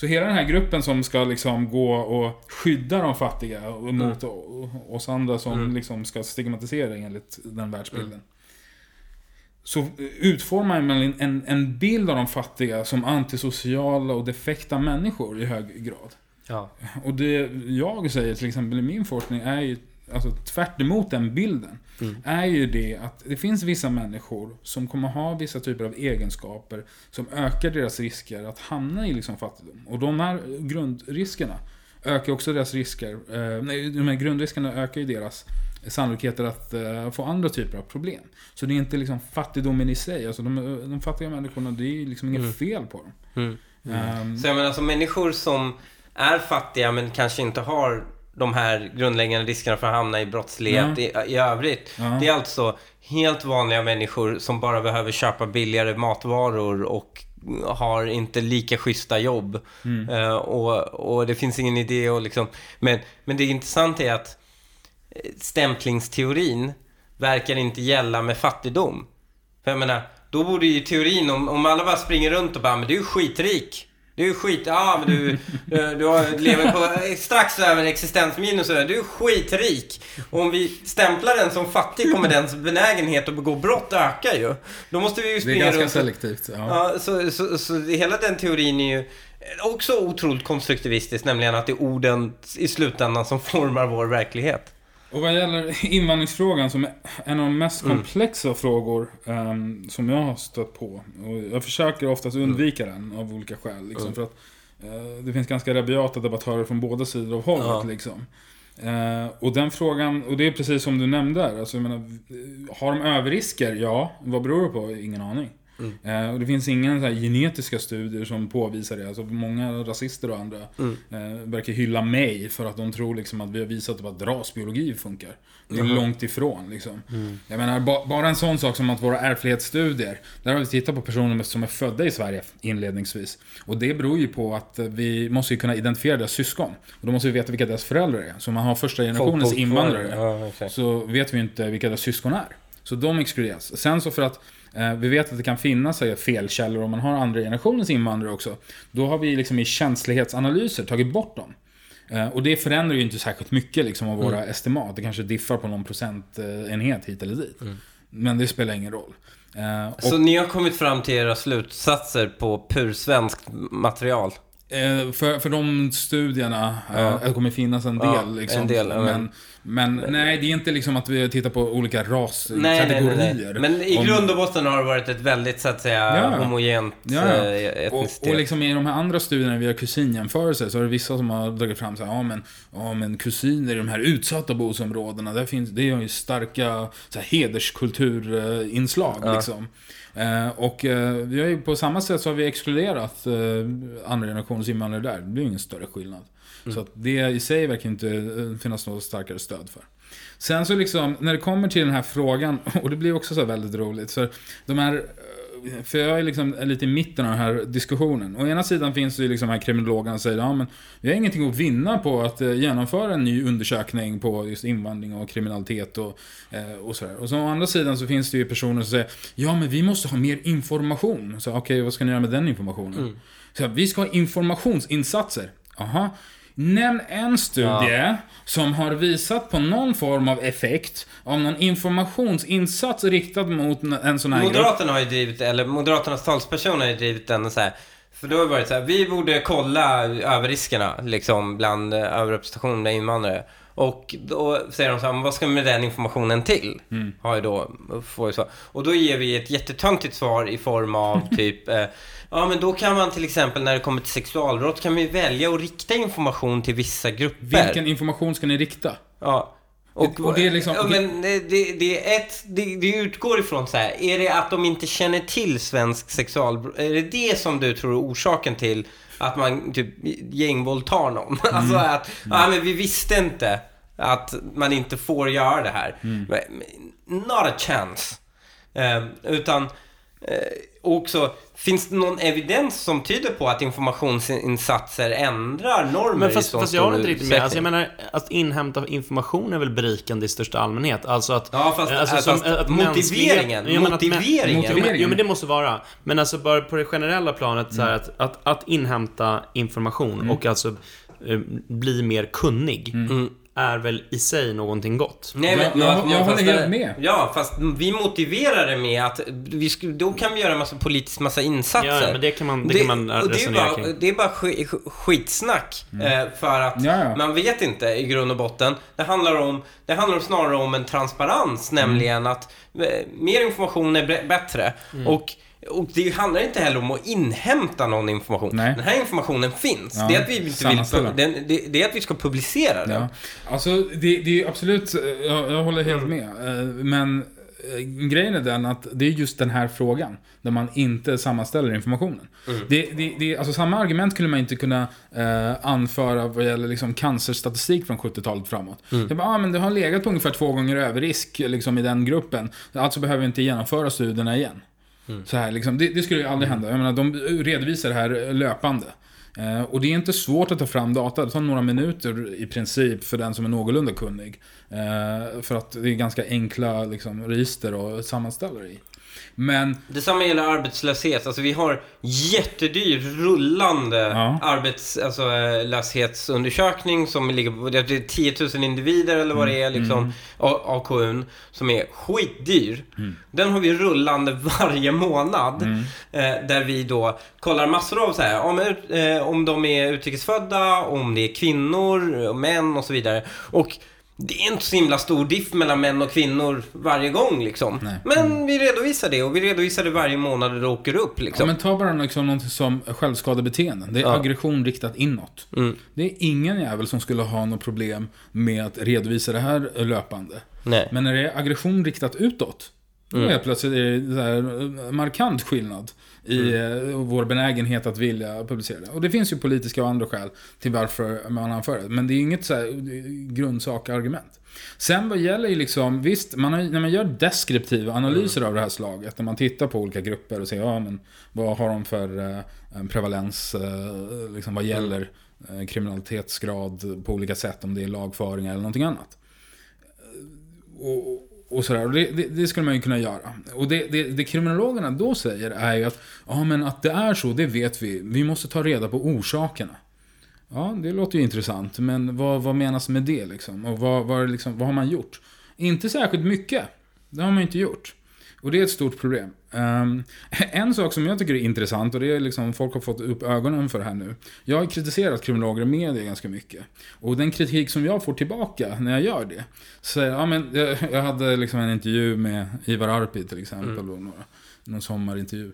Så hela den här gruppen som ska liksom gå och skydda de fattiga mot mm. oss andra som mm. liksom ska stigmatisera enligt den världsbilden. Mm. Så utformar man en, en bild av de fattiga som antisociala och defekta människor i hög grad. Ja. Och det jag säger till exempel i min forskning är ju alltså tvärt den bilden, mm. är ju det att det finns vissa människor som kommer ha vissa typer av egenskaper som ökar deras risker att hamna i liksom fattigdom. Och de här grundriskerna ökar också deras risker, eh, nej, de här grundriskerna ökar ju deras sannolikheter att uh, få andra typer av problem. Så det är inte liksom fattigdomen i sig. Alltså de, de fattiga människorna, det är liksom inget mm. fel på dem. Mm. Mm. Um, så jag menar, alltså människor som är fattiga men kanske inte har de här grundläggande riskerna för att hamna i brottslighet i, i övrigt. Det är alltså helt vanliga människor som bara behöver köpa billigare matvaror och har inte lika schyssta jobb. Mm. Uh, och, och det finns ingen idé att liksom... Men, men det intressanta är att eh, stämplingsteorin verkar inte gälla med fattigdom. För jag menar, då borde ju teorin, om, om alla bara springer runt och bara, men du är skitrik. Du är skit... Ja, men du, du, du lever på strax över existensminus Du är skitrik. Och om vi stämplar den som fattig kommer dens benägenhet att begå brott öka ju. Då måste vi ju springa. Det är ganska runt. selektivt. Ja. ja så, så, så, hela den teorin är ju också otroligt konstruktivistisk. Nämligen att det är orden i slutändan som formar vår verklighet. Och vad gäller invandringsfrågan som är en av de mest mm. komplexa frågor um, som jag har stött på. Och jag försöker oftast mm. undvika mm. den av olika skäl. Liksom, mm. för att uh, det finns ganska rabiata debattörer från båda sidor av hållet. Ja. Liksom. Uh, och den frågan, och det är precis som du nämnde där. Alltså, jag menar, har de överrisker? Ja. Vad beror det på? Ingen aning. Eh, och det finns inga så här, genetiska studier som påvisar det. Alltså, många rasister och andra eh, verkar hylla mig för att de tror liksom, att vi har visat att rasbiologi funkar. Det är långt ifrån. Liksom. Jag menar, ba bara en sån sak som att våra ärftlighetsstudier, där har vi tittat på personer som är födda i Sverige inledningsvis. Och det beror ju på att vi måste kunna identifiera deras syskon. Och då måste vi veta vilka deras föräldrar är. Så om man har första generationens invandrare Ja, exakt. så vet vi inte vilka deras syskon är. Så de exkluderas. Sen så för att vi vet att det kan finnas eh, felkällor om man har andra generationens invandrare också. Då har vi liksom i känslighetsanalyser tagit bort dem. Eh, och det förändrar ju inte särskilt mycket liksom, av våra estimat. Det kanske diffar på någon procentenhet hit eller dit. Men det spelar ingen roll. Eh, och, Så ni har kommit fram till era slutsatser på pursvenskt material? eh, för, för de studierna, eh, Ja. det kommer finnas en del. Ja, liksom, en del, men, men nej, det är inte liksom att vi tittar på olika raskategorier. Men i Om- grund och botten har det varit ett väldigt, så att säga, Ja. homogent Ja, ja. eh, etnicitet. Och, och liksom i de här andra studierna via kusinjämförelser så är det vissa som har dragit fram så här, ja men, ja men kusiner i de här utsatta bostadsområdena, där finns, det har ju starka så här, hederskulturinslag Ja. liksom. Eh, och eh, vi har ju på samma sätt så har vi exkluderat eh, andra generationens invandrare där. Det blir ju ingen större skillnad. Så att det i sig verkar inte eh, finnas något starkare stöd för. Sen så liksom, när det kommer till den här frågan, och det blir också så väldigt roligt. Så de här, eh, för jag är liksom lite i mitten av den här diskussionen. Å ena sidan finns det ju liksom här kriminologerna som säger ja men vi har ingenting att vinna på att eh, genomföra en ny undersökning på just invandring och kriminalitet och, och sådär. Och så å andra sidan så finns det ju personer som säger ja men vi måste ha mer information. Så okej, vad ska ni göra med den informationen? Så vi ska ha informationsinsatser. Aha. Nämn en studie som har visat på någon form av effekt av någon informationsinsats riktad mot en sån här grupp. Moderaterna har ju drivit, eller Moderaternas talsperson har ju drivit den så här. För då har det varit så här, vi borde kolla överriskerna liksom bland eh, överrepresentation av invandrare. Och då säger de så här, men vad ska vi med den informationen till? Mm. Har ju då, får ju så. Och då ger vi ett jättetöntigt svar i form av typ, eh, ja men då kan man till exempel när det kommer till sexualbrott kan vi välja att rikta information till vissa grupper. Vilken information ska ni rikta? Ja. Och- och det är liksom- Ja, men det, det, är ett... Det, det utgår ifrån så här. Är det att de inte känner till svensk sexualbrott? Är det det som du tror är orsaken till att man typ gängvåldtar någon? alltså Mm. att, ja men vi visste inte att man inte får göra det här. Mm. Not a chance. Eh, utan eh, också, finns det någon evidens som tyder på att informationsinsatser ändrar normer Men i fast, så fast jag har inte riktigt med. Alltså jag menar, att inhämta information är väl berikande i största allmänhet. Alltså att... Ja, fast, alltså, fast, som- att motiveringen, Ja, men att mä- motiveringen. Jo men, jo det måste vara. Men alltså bara på det generella planet så här att, att, att inhämta information och alltså eh, bli mer kunnig Mm. Är väl i sig någonting gott. Nej, Jag- men, jag- fast- jag håller fast helt det- med. Ja, fast vi motiverar det med att vi då kan vi göra en massa politiskt massa insatser. Ja, men det kan man, det, kan man och det är resonera bara, kring. det är bara sk, sk, skitsnack. Eh, för att Ja, ja. man vet inte i grund och botten. Det handlar, om, det handlar snarare om en transparens, nämligen att eh, mer information är b- bättre. Mm. Och och det handlar inte heller om att inhämta någon information. Nej. Den här informationen finns. Ja, det, är att vi inte vill, den, det, det är att vi ska publicera den. Ja. Alltså, det, det är absolut, eh, jag, jag håller helt med. Eh, Men eh, grejen är den att det är just den här frågan, där man inte sammanställer informationen. Det, det, det, alltså samma argument skulle man inte kunna eh, anföra vad gäller liksom cancerstatistik från 70-talet framåt. Jag bara, ah, men det har legat på ungefär två gånger överrisk liksom, i den gruppen. Alltså behöver vi inte genomföra studierna igen. Så här, liksom, det, det skulle ju aldrig hända. Jag menar, de redovisar det här löpande. Eh, och det är inte svårt att ta fram data. Det tar några minuter i princip för den som är någorlunda kunnig. Eh, för att det är ganska enkla liksom, register att sammanställa i. Men, Detsamma gäller arbetslöshet. Alltså vi har jättedyr rullande Ja. arbetslöshetsundersökning som ligger på det är 10 000 individer eller vad det är liksom. A- AKUn som är skitdyr. Den har vi rullande varje månad. Eh, där vi då kollar massor av så här, om, eh, om de är utrikesfödda, om det är kvinnor, män och så vidare. Och det är inte så himla stor diff mellan män och kvinnor varje gång liksom. Nej. Men vi redovisar det och vi redovisar det varje månad det åker upp ja, liksom. men ta bara liksom något som självskadebeteenden. Det är Ja. aggression riktat inåt. Mm. Det är ingen jävel som skulle ha något problem med att redovisa det här löpande. Nej. Men när det är aggression riktat utåt, Då Mm. helt plötsligt är det här, eh, markant skillnad i Mm. eh, vår benägenhet att vilja publicera det. Och det finns ju politiska och andra skäl till varför man anför det. Men det är inget så grundsakargument. Sen vad gäller ju liksom, visst, man har, när man gör deskriptiva analyser av det här slaget, när man tittar på olika grupper och ser, ja men vad har de för eh, en prevalens, eh, liksom vad gäller eh, kriminalitetsgrad på olika sätt, om det är lagföring eller någonting annat. Och, och sådär, och det, det, det skulle man ju kunna göra. Och det, det, det kriminologerna då säger är ju att, ja men att det är så, det vet vi. Vi måste ta reda på orsakerna. Ja, det låter ju intressant, men vad, vad menas med det liksom? Och vad, vad, liksom, vad har man gjort? Inte särskilt mycket. Det har man ju inte gjort. Och det är ett stort problem. Ehm, en sak som jag tycker är intressant, och det är liksom, folk har fått upp ögonen för det här nu. Jag har kritiserat kriminologer i media ganska mycket. Och den kritik som jag får tillbaka när jag gör det, så ja, men, jag, jag hade liksom en intervju med Ivar Arpi till exempel, och några, någon sommarintervju.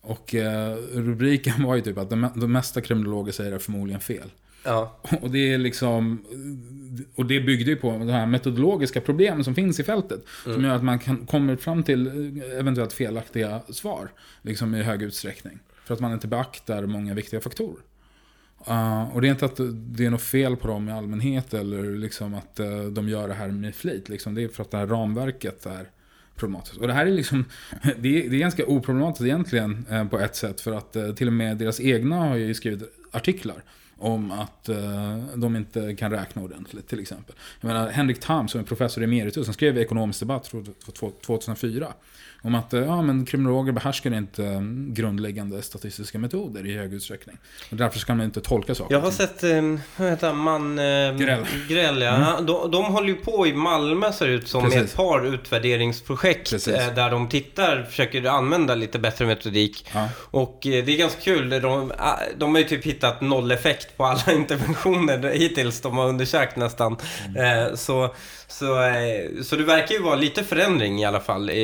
Och eh, rubriken var ju typ att de, de mesta kriminologer säger är förmodligen fel. Ja. Och det är liksom... Och det byggde ju på de här metodologiska problemen som finns i fältet. Som gör att man kan, kommer fram till eventuellt felaktiga svar. Liksom i hög utsträckning. För att man inte beaktar många viktiga faktorer. Uh, och det är inte att det är något fel på dem i allmänhet eller liksom att uh, de gör det här med flit. Liksom. Det är för att det här ramverket är problematiskt. Och det här är liksom, det är, det är ganska oproblematiskt egentligen eh, på ett sätt. För att eh, till och med deras egna har ju skrivit artiklar om att eh, de inte kan räkna ordentligt till exempel. Jag menar, Henrik Tham som är professor emeritus, som skrev i Ekonomisk debatt 2004. Om att eh, ja, men kriminologer behärskar inte eh, grundläggande statistiska metoder i hög utsträckning. Och därför ska man inte tolka saker. Jag har sett, eh, vad heter man... Eh, Grell. Grell ja. Han- De, de håller ju på i Malmö ser det ut som med Precis. ett par utvärderingsprojekt Precis. eh, där de tittar, försöker använda lite bättre metodik. Ja. Och eh, det är ganska kul, de, ah, de har ju typ hittat noll effekt på alla interventioner hittills de har undersökt nästan. Mm. Så, så, så det verkar ju vara lite förändring i alla fall i,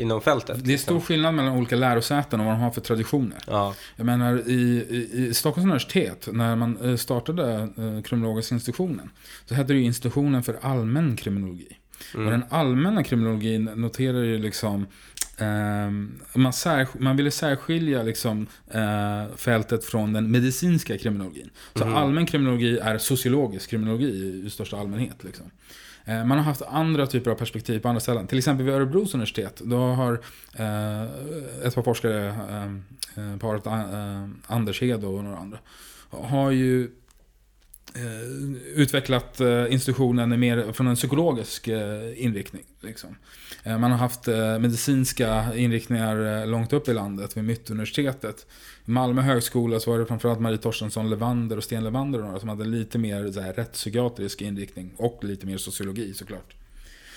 i, inom fältet. Det är stor skillnad mellan olika lärosäten och vad de har för traditioner. Ja. Jag menar i, i, i Stockholms universitet, när man eh, startade eh, kriminologiska institutionen, så hette det ju institutionen för allmän kriminologi. Och den allmänna kriminologin noterar ju liksom ehm, man, man ville särskilja liksom, eh, fältet från den medicinska kriminologin. Så allmän kriminologi är sociologisk kriminologi i, i största allmänhet. Liksom. Eh, man har haft andra typer av perspektiv på andra ställen. Till exempel vid Örebros universitet. Då har eh, ett par forskare, eh, paret Andershed Anders Hed och några andra, har ju Eh, utvecklat eh, institutionen mer från en psykologisk eh, inriktning. Liksom. Man har haft medicinska inriktningar långt upp i landet, vid Mittuniversitetet. I Malmö högskola så var det framförallt Marie Torstensson Levander och Sten Levander och några som hade lite mer så här, rättspsykiatrisk inriktning och lite mer sociologi såklart.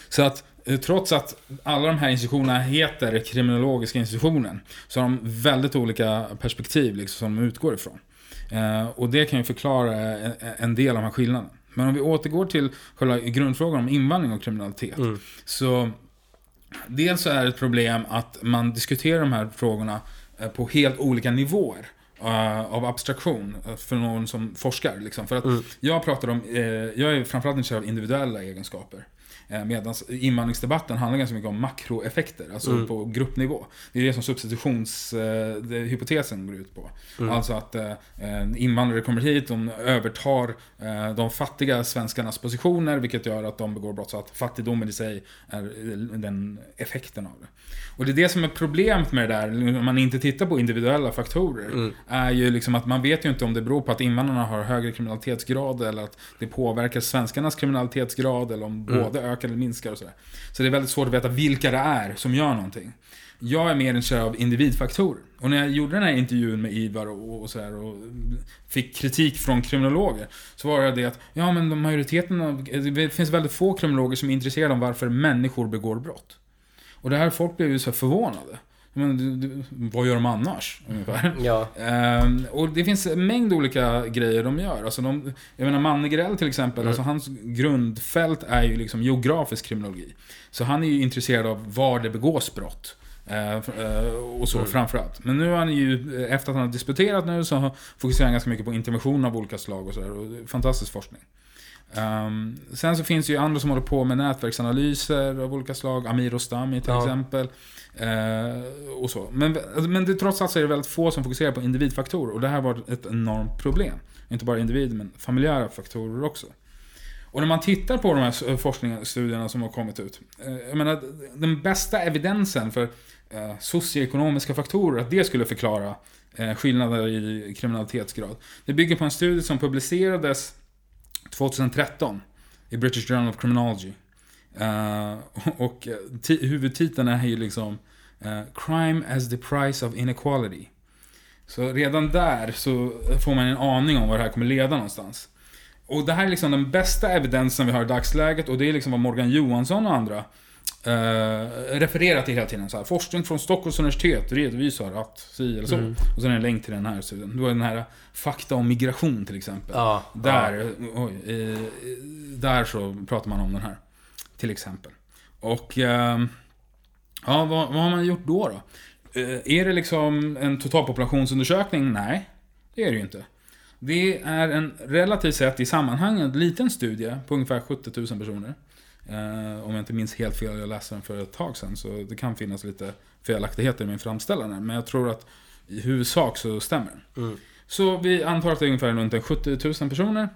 Så att trots att alla de här institutionerna heter kriminologiska institutionen så har de väldigt olika perspektiv liksom, som de utgår ifrån. Eh, och det kan ju förklara en, en del av de här skillnaderna. Men om vi återgår till själva grundfrågan om invandring och kriminalitet. Så dels så är det ett problem att man diskuterar de här frågorna eh, på helt olika nivåer eh, av abstraktion eh, för någon som forskar. Liksom. För att jag pratar om, eh, jag är framförallt intresserad av individuella egenskaper. Eh, Medan invandringsdebatten handlar ganska mycket om makroeffekter, alltså på gruppnivå. Det är det som substitutionshypotesen går ut på. Alltså att eh, eh, invandrare kommer hit, de övertar eh, de fattiga svenskarnas positioner, vilket gör att de begår brott. Så att fattigdomen i sig är eh, den effekten av det. Och det är det som är problemet med det där, om man inte tittar på individuella faktorer, är ju liksom att man vet ju inte om det beror på att invandrarna har högre kriminalitetsgrad eller att det påverkar svenskarnas kriminalitetsgrad eller om både ökar eller minskar och sådär. Så det är väldigt svårt att veta vilka det är som gör någonting. Jag är mer intresserad av individfaktorer. Och när jag gjorde den här intervjun med Ivar och, och sådär och fick kritik från kriminologer så var det det att, ja men de majoriteten av, det finns väldigt få kriminologer som är intresserade av varför människor begår brott. Och det här folk blev ju så förvånade. Men, vad gör de annars? Ungefär. Ja. Ehm, och det finns en mängd olika grejer de gör. Alltså de, jag menar Manne Grell till exempel, alltså hans grundfält är ju liksom geografisk kriminologi. Så han är ju intresserad av var det begås brott. Eh, f- eh, och så framförallt. Men nu har han ju, eh, efter att han har disputerat nu, så fokuserar han ganska mycket på intervention av olika slag och sådär. Fantastisk forskning. Um, sen så finns det ju andra som håller på med nätverksanalyser av olika slag. Amir Ostami till Ja. exempel. Eh, och så. Men, alltså, men det, trots allt så är det väldigt få som fokuserar på individfaktorer. Och det här var ett enormt problem. Inte bara individ, men familjära faktorer också. Och när man tittar på de här eh, forskningsstudierna som har kommit ut. Eh, jag menar, den bästa evidensen för eh, socioekonomiska faktorer, att det skulle förklara eh, skillnader i kriminalitetsgrad. Det bygger på en studie som publicerades 2013 i British Journal of Criminology. Eh, och eh, ti- huvudtiteln är ju liksom eh, Crime as the price of inequality. Så redan där så får man en aning om vad det här kommer leda någonstans. Och det här är liksom den bästa evidensen vi har i dagsläget och det är liksom vad Morgan Johansson och andra eh, refererar till hela tiden. Så här, forskning från Stockholms universitet redovisar att si eller så. Mm. Och sen är det en länk till den här studien. Då är den här fakta om migration till exempel. Ja, Där, oj, eh, där så pratar man om den här. Till exempel. Och ehm, ja, vad, vad har man gjort då? då? Eh, är det liksom en totalpopulationsundersökning? Nej, det är det ju inte. Det är en relativt sett i sammanhanget liten studie på ungefär 70 000 personer. Eh, om jag inte minns helt fel, jag läste den för ett tag sedan, så det kan finnas lite felaktigheter i min framställan Men jag tror att i huvudsak så stämmer den. Mm. Så vi antar att det är ungefär runt en 70 000 personer.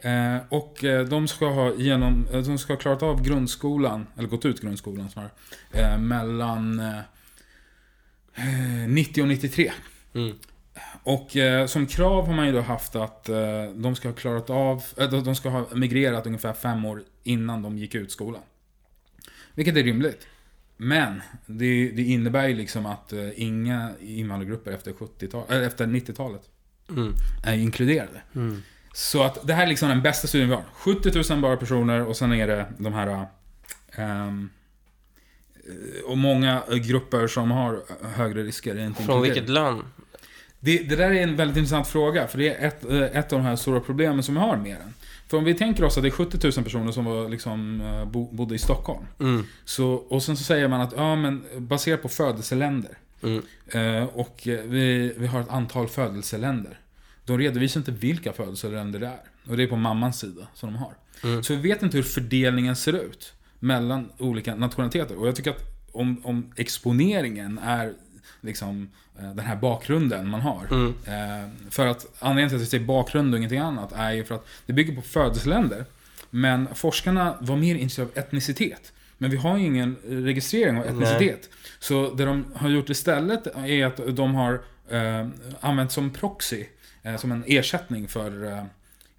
Eh, och eh, de ska ha genom, eh, de ska ha klarat av grundskolan, eller gått ut grundskolan snarare, eh, mellan eh, 90 och 93. Mm. Och eh, som krav har man ju då haft att eh, de ska ha klarat av, eh, de ska ha migrerat ungefär fem år innan de gick ut skolan. Vilket är rimligt. Men det, det innebär ju liksom att eh, inga invandrargrupper efter, 70 eller efter 90-talet Mm. är inkluderade. Mm. Så att det här är liksom den bästa studien vi har. 70 000 bara personer och sen är det de här... ehm, och många grupper som har högre risker är inte Från vilket land? Det, det där är en väldigt intressant fråga, för det är ett, eh, ett av de här stora problemen som vi har med den. För om vi tänker oss att det är 70 000 personer som var, liksom, eh, bo, bodde i Stockholm. Mm. Så, och sen så säger man att, ja men baserat på födelseländer. Mm. Och vi, vi har ett antal födelseländer. De redovisar inte vilka födelseländer det är. Och det är på mammans sida som de har. Mm. Så vi vet inte hur fördelningen ser ut mellan olika nationaliteter. Och jag tycker att om, om exponeringen är liksom eh, den här bakgrunden man har. Mm. Eh, för att anledningen till att vi säger bakgrund och ingenting annat är ju för att det bygger på födelseländer. Men forskarna var mer intresserade av etnicitet. Men vi har ju ingen registrering av etnicitet. Så det de har gjort istället är att de har eh, använt som proxy, Eh, som en ersättning för, eh,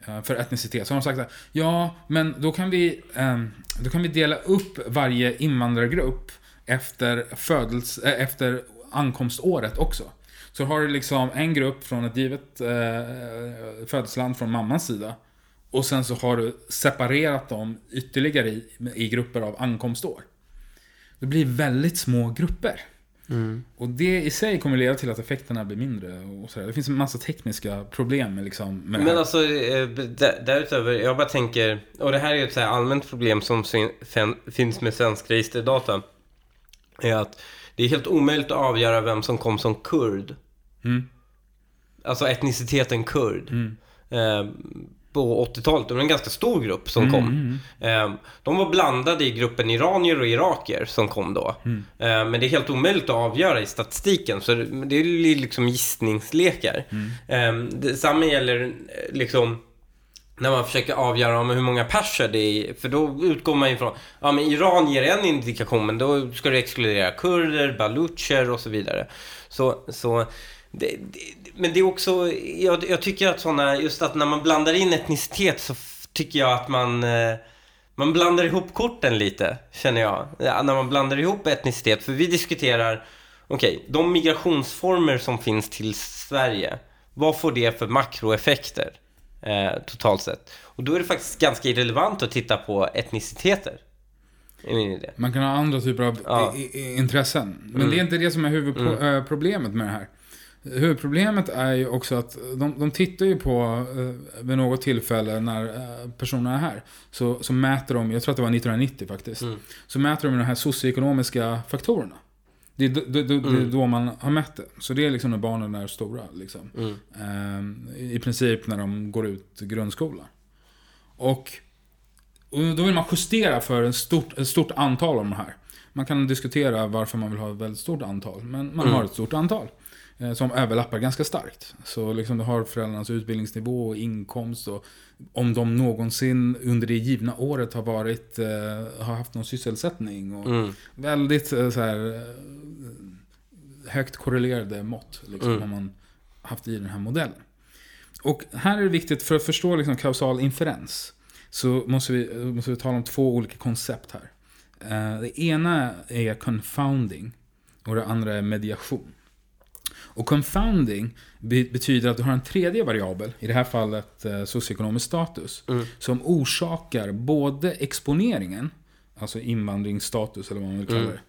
eh, för etnicitet. Så har de sagt att ja, men då kan, vi, ehm, då kan vi dela upp varje invandrargrupp efter, födels, efter ankomståret också. Så har du liksom en grupp från ett givet eh, födelseland från mammans sida. Och sen så har du separerat dem ytterligare i, i grupper av ankomstår. Det blir väldigt små grupper. Mm. Och det i sig kommer leda till att effekterna blir mindre. Och så där. Det finns en massa tekniska problem med, liksom, med Men alltså, eh, där- därutöver, jag bara tänker, och det här är ju ett så här allmänt problem som fin- fin- finns med svensk registerdata, är att det är helt omöjligt att avgöra vem som kom som kurd. Mm. Alltså etniciteten kurd. Mm. På 80-talet, det var en ganska stor grupp som Mm, kom. mm, Eh, de var blandade i gruppen iranier och iraker som kom då. Mm. Eh, men det är helt omöjligt att avgöra i statistiken, så det, är liksom gissningslekar. Mm. Eh, detsamma gäller eh, liksom när man försöker avgöra om hur många perser det är, för då utgår man ifrån, ja men Iran ger en indikation, men då ska du exkludera kurder, balucher och så vidare. Så, så det, det, men det är också, jag, jag tycker att sådana, just att när man blandar in etnicitet så tycker jag att man, eh, man blandar ihop korten lite, känner jag. Ja, när man blandar ihop etnicitet, för vi diskuterar, okej, de migrationsformer som finns till Sverige, vad får det för makroeffekter? eh, totalt sett. Och då är det faktiskt ganska irrelevant att titta på etniciteter. Man kan ha andra typer av Ja. intressen. Men Mm. det är inte det som är huvudproblemet med det här. Huvudproblemet är ju också att de, de tittar ju på, eh, vid något tillfälle när eh, personerna är här, så, så mäter de, jag tror att det var 1990 faktiskt, Mm. så mäter de de här socioekonomiska faktorerna. Det är, då- då- då- det är Mm. då man har mätt det. Så det är liksom när barnen är stora. Liksom. Mm. Ehm, I princip när de går ut grundskolan. Och Och då vill man justera för en stort, ett stort antal av de här. Man kan diskutera varför man vill ha ett väldigt stort antal, men man Mm. har ett stort antal. Eh, Som överlappar ganska starkt. Så liksom du har föräldrarnas utbildningsnivå och inkomst och om de någonsin under det givna året har varit, eh, har haft någon sysselsättning. Och Mm. Väldigt eh, så här, högt korrelerade mått liksom, Mm. har man haft i den här modellen. Och här är det viktigt, för att förstå liksom, kausal inferens, så måste vi, måste vi tala om två olika koncept här. Eh, Det ena är confounding och det andra är mediation. Och confounding be- betyder att du har en tredje variabel, i det här fallet eh, socioekonomisk status, Mm. som orsakar både exponeringen, alltså invandringsstatus eller vad man vill kalla Mm. det,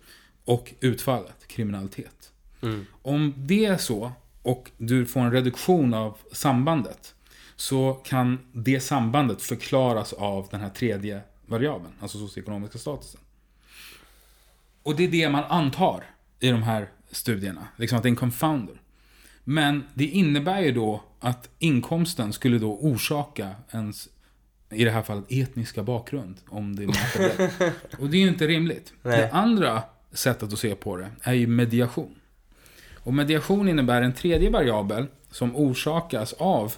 och utfallet, kriminalitet. Mm. Om det är så och du får en reduktion av sambandet så kan det sambandet förklaras av den här tredje variabeln, alltså socioekonomiska statusen. Och det är det man antar i de här studierna, liksom att det är en confounder. Men det innebär ju då att inkomsten skulle då orsaka ens, i det här fallet, etniska bakgrund. Om det det. Och det är ju inte rimligt. Nej. Det andra sättet att se på det är ju mediation. Och mediation innebär en tredje variabel som orsakas av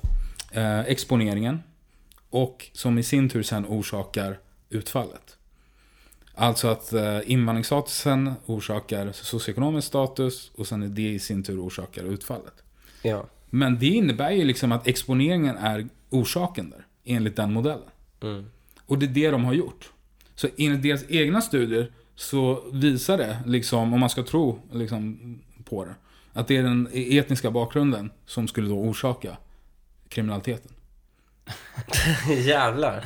eh, exponeringen och som i sin tur sen orsakar utfallet. Alltså att eh, invandringsstatusen orsakar socioekonomisk status och sen är det i sin tur orsakar utfallet. Ja. Men det innebär ju liksom att exponeringen är orsaken där, enligt den modellen. Mm. Och det är det de har gjort. Så enligt deras egna studier så visar det, liksom, om man ska tro liksom, på det, att det är den etniska bakgrunden som skulle då orsaka kriminaliteten. Jävlar.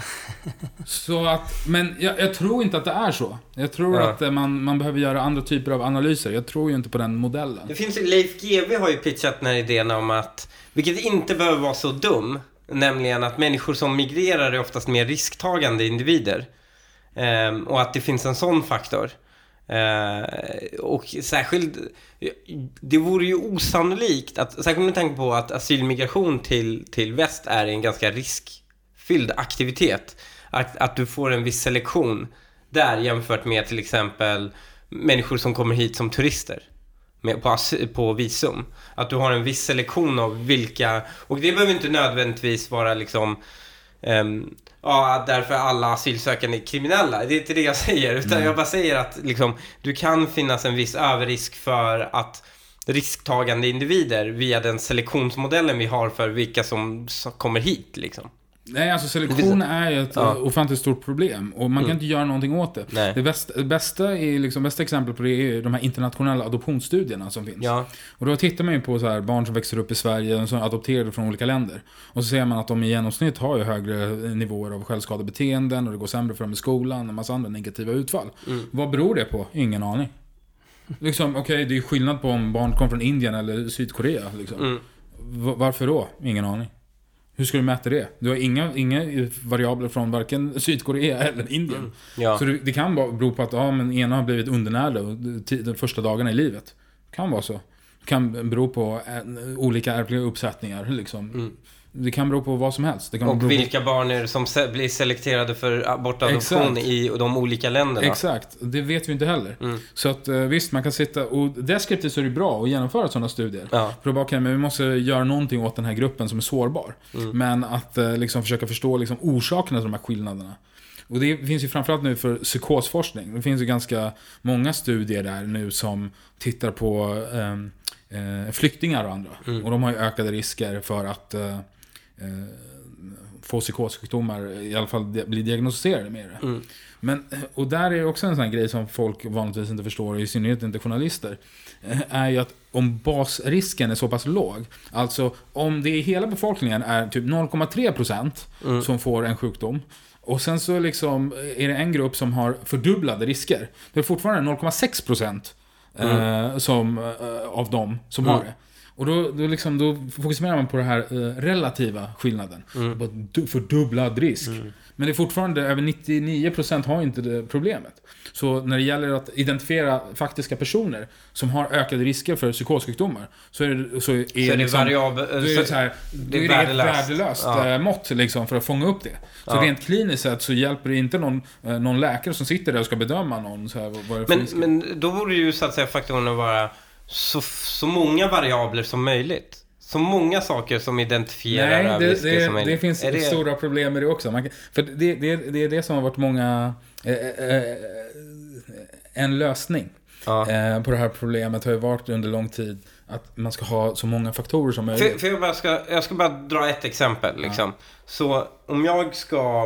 Så att, men jag, jag tror inte att det är så. Jag tror Ja. att eh, man, man behöver göra andra typer av analyser. Jag tror ju inte på den modellen. Det finns Leif GW har ju pitchat den här idén om att, vilket inte behöver vara så dum, nämligen att människor som migrerar är oftast mer risktagande individer. Ehm, och att det finns en sån faktor. Eh, och särskilt, det vore ju osannolikt, att, särskilt med tanke på att asylmigration till, till väst är en ganska riskfylld aktivitet. Att, att du får en viss selektion där jämfört med till exempel människor som kommer hit som turister med, på, på visum. Att du har en viss selektion av vilka, och det behöver inte nödvändigtvis vara liksom ehm, Ja, därför alla asylsökande är kriminella. Det är inte det jag säger. Utan jag bara säger att liksom, du kan finnas en viss överrisk för att risktagande individer via den selektionsmodellen vi har för vilka som kommer hit. Liksom. Nej, alltså selektion är ju ett Ja. ofantligt stort problem. Och man kan inte göra någonting åt det. Nej. Det bästa, bästa, är liksom, bästa exemplet på det är de här internationella adoptionsstudierna som finns. Ja, Och då tittar man ju på så här barn som växer upp i Sverige, som är adopterade från olika länder. Och så ser man att de i genomsnitt har ju högre nivåer av självskadebeteenden och det går sämre för dem i skolan, och en massa andra negativa utfall. Mm. Vad beror det på? Ingen aning. Liksom, okej, det är skillnad på om barn kommer från Indien eller Sydkorea. Liksom. mm, varför då? Ingen aning. Hur ska du mäta det? Du har inga, inga variabler från varken Sydkorea eller Indien. ja. Så det, det kan bara bero på att ja, men ena har blivit ti- de första dagarna i livet. kan vara så. Det kan bero på eh, olika ärftliga uppsättningar. Liksom. Mm. Det kan bero på vad som helst. Och vilka barn är det som se- blir selekterade för abortadoption i de olika länderna? På, exakt, det vet vi inte heller. Mm. Så att eh, visst, man kan sitta och deskriptivt så är det bra att genomföra sådana studier. Ja. För att bara, okej, men vi måste göra någonting åt den här gruppen som är sårbar. Mm. Men att eh, liksom försöka förstå liksom, orsakerna till de här skillnaderna. Och det finns ju framförallt nu för psykosforskning. Det finns ju ganska många studier där nu som tittar på ehm, eh, flyktingar och andra. Mm. Och de har ju ökade risker för att eh, eh, få psykossjukdomar, i alla fall bli diagnostiserade med det. Mm. Men, eh, och där är också en sån grej som folk vanligtvis inte förstår, i synnerhet inte journalister. eh, Är ju att om basrisken är så pass låg, alltså om det i hela befolkningen är typ 0,3% Mm. som får en sjukdom. Och sen så liksom är det en grupp som har fördubblade risker. Det är fortfarande 0,6% eh, som, eh, av dem som har Mm. det. Och då, då, liksom, då fokuserar man på den här eh, relativa skillnaden. Mm. Du, fördubblad risk. Men det är fortfarande, över 99% har inte det problemet. Så när det gäller att identifiera faktiska personer som har ökade risker för psykossjukdomar, så är det, så är Så är det liksom, variabel... då är det, så här, är det ett värdelöst. Ja. eh, mått liksom, för att fånga upp det. Så Ja. rent kliniskt sett så hjälper det inte någon, eh, någon läkare som sitter där och ska bedöma någon. Så här, vad det Men, men då borde ju så att säga faktorerna vara så, så många variabler som möjligt. Så många saker som identifierar Nej, det, det, som möjligt. det finns det- stora problem med det också. Man, för det, det, det är det som har varit många... Eh, eh, eh, en lösning Ja. eh, på det här problemet har ju varit under lång tid att man ska ha så många faktorer som För, möjligt. för jag, bara ska, jag ska bara dra ett exempel. Liksom. Så om jag ska,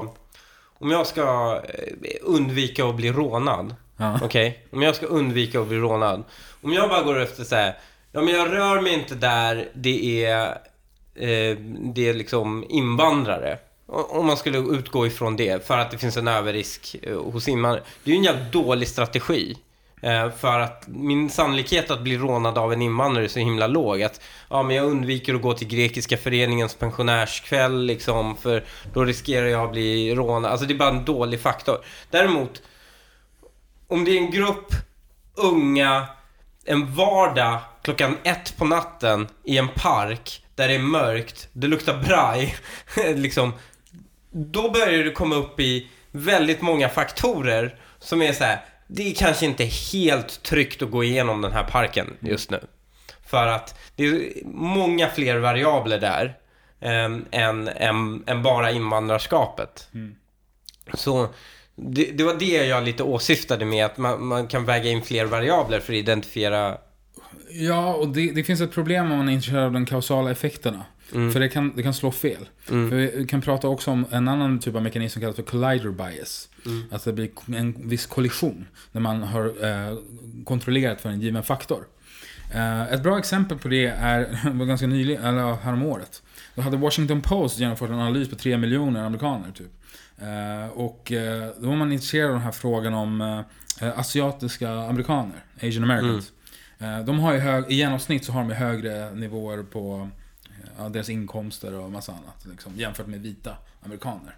om jag ska eh, undvika att bli rånad. Ja. Okej? Om jag ska undvika att bli rånad. Om jag bara går efter så här. Ja men jag rör mig inte där det är, eh, det är liksom invandrare. Om man skulle utgå ifrån det för att det finns en överrisk eh, hos invandrare. Det är ju en jävligt dålig strategi. Eh, för att min sannolikhet att bli rånad av en invandrare är så himla låg att ja, men jag undviker att gå till Grekiska föreningens pensionärskväll liksom för då riskerar jag att bli rånad. Alltså det är bara en dålig faktor. Däremot om det är en grupp unga en vardag klockan ett på natten i en park där det är mörkt, det luktar braj, liksom. Då börjar det komma upp i väldigt många faktorer som är så här. Det är kanske inte helt tryggt att gå igenom den här parken just nu. För att det är många fler variabler där ehm, än, än, än bara invandrarskapet. Mm. Så det, det var det jag lite åsyftade med att man, man kan väga in fler variabler för att identifiera Ja, och det, det finns ett problem om man är intresserad av de kausala effekterna. Mm. För det kan, det kan slå fel. Mm. För vi kan prata också om en annan typ av mekanism som kallas för collider bias. Mm. Att det blir en viss kollision när man har eh, kontrollerat för en given faktor. Eh, ett bra exempel på det är, var ganska nyligen, eller häromåret. Då hade Washington Post genomfört en analys på 3 miljoner amerikaner typ. Eh, och eh, då var man intresserad av den här frågan om eh, asiatiska amerikaner, Asian Americans. Eh, de har ju hög, i genomsnitt så har de högre nivåer på ja, deras inkomster och massa annat. Liksom, jämfört med vita amerikaner.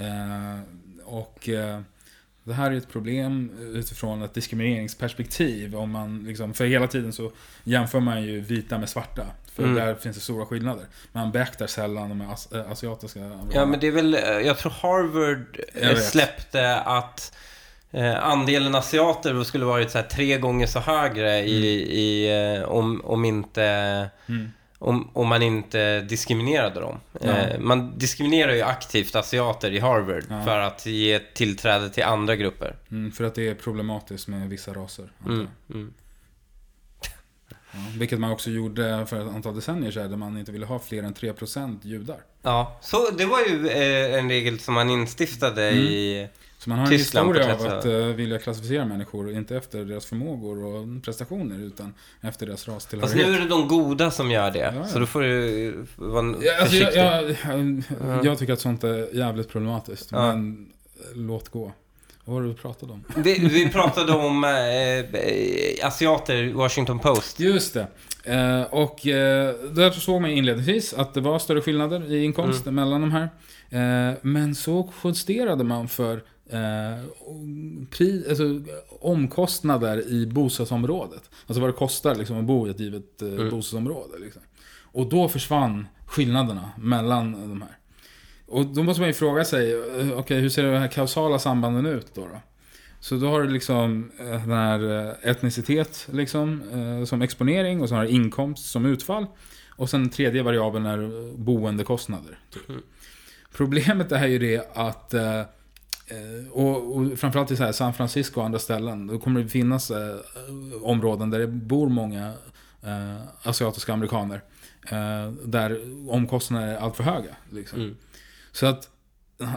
Eh, och det här är ett problem utifrån ett diskrimineringsperspektiv. Om man liksom, för hela tiden så jämför man ju vita med svarta. För Mm. där finns det stora skillnader. Man beaktar sällan de as- äh, asiatiska amerikanerna. Ja, men det är väl, eh, jag tror Harvard eh, Jag vet. släppte att eh, andelen asiater skulle varit så här tre gånger så högre i, i, eh, om, om inte Mm. om, om man inte diskriminerade dem. Ja. Eh, man diskriminerar ju aktivt asiater i Harvard Ja. för att ge tillträde till andra grupper. Mm, för att det är problematiskt med vissa raser. antar Mm, jag. mm. Ja, vilket man också gjorde för ett antal decennier sedan, där man inte ville ha fler än 3% judar. Ja, så det var ju eh, en regel som man instiftade Mm. i... Så man har en Tyskland historia av 30 att uh, vilja klassificera människor, inte efter deras förmågor och prestationer, utan efter deras Fast nu rastillhörighet. är det de goda som gör det. Ja, ja. Så då får du vara Ja, alltså, jag, försiktig. jag, jag, jag tycker att sånt är jävligt problematiskt, men eh, låt gå. Vad var det du pratade om? Vi, vi pratade om eh, eh, asiater, Washington Post. Just det. Eh, och eh, där såg man inledningsvis att det var större skillnader i inkomst Mm. mellan de här. Eh, men så justerade man för eh, pri, alltså, omkostnader i bostadsområdet. Alltså vad det kostar liksom, att bo i ett givet eh, Mm. bostadsområde. Liksom. Och då försvann skillnaderna mellan de här. Och då måste man ju fråga sig, eh, okej hur ser de här kausala sambanden ut då? då? Så då har du liksom eh, den här eh, etnicitet liksom, som exponering och så har du inkomst som utfall. Och sen den tredje variabeln är boendekostnader. Typ. Mm. Problemet är ju det att och, och framförallt i så här San Francisco och andra ställen. Då kommer det finnas eh, områden där det bor många eh, asiatiska amerikaner. Eh, där omkostnaderna är alltför höga. Liksom. Mm. Så att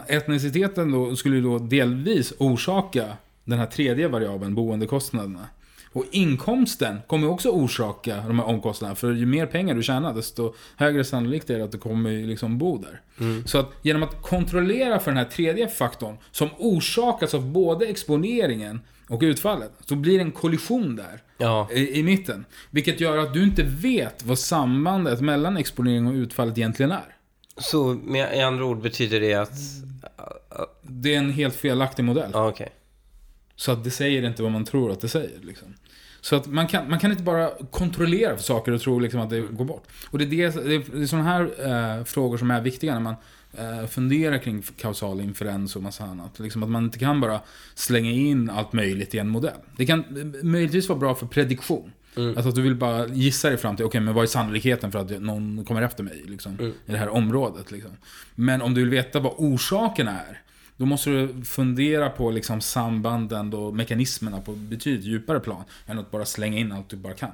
etniciteten då skulle då delvis orsaka den här tredje variabeln, boendekostnaderna. Och inkomsten kommer också orsaka de här omkostnaderna. För ju mer pengar du tjänar, desto högre sannolikt är det att du kommer liksom bo där. Mm. Så att genom att kontrollera för den här tredje faktorn, som orsakas av både exponeringen, och utfallet. Så blir det en kollision där. Ja. I, i mitten. Vilket gör att du inte vet vad sambandet mellan exponering och utfallet egentligen är. Så med i andra ord betyder det att... Det är en helt felaktig modell. Ja, okej. Så att det säger inte vad man tror att det säger. Liksom. Så att man kan, man kan inte bara kontrollera saker och tro liksom att det går bort. Och det är, det, det är, det är sådana här eh, frågor som är viktiga när man eh, funderar kring kausal inferens och massa annat. Liksom att man inte kan bara slänga in allt möjligt i en modell. Det kan eh, möjligtvis vara bra för prediktion. Mm. Alltså att du vill bara gissa dig fram till, okej men vad är sannolikheten för att någon kommer efter mig liksom, Mm. i det här området. Liksom. Men om du vill veta vad orsaken är, då måste du fundera på liksom, sambanden och mekanismerna på betydligt djupare plan än att bara slänga in allt du bara kan.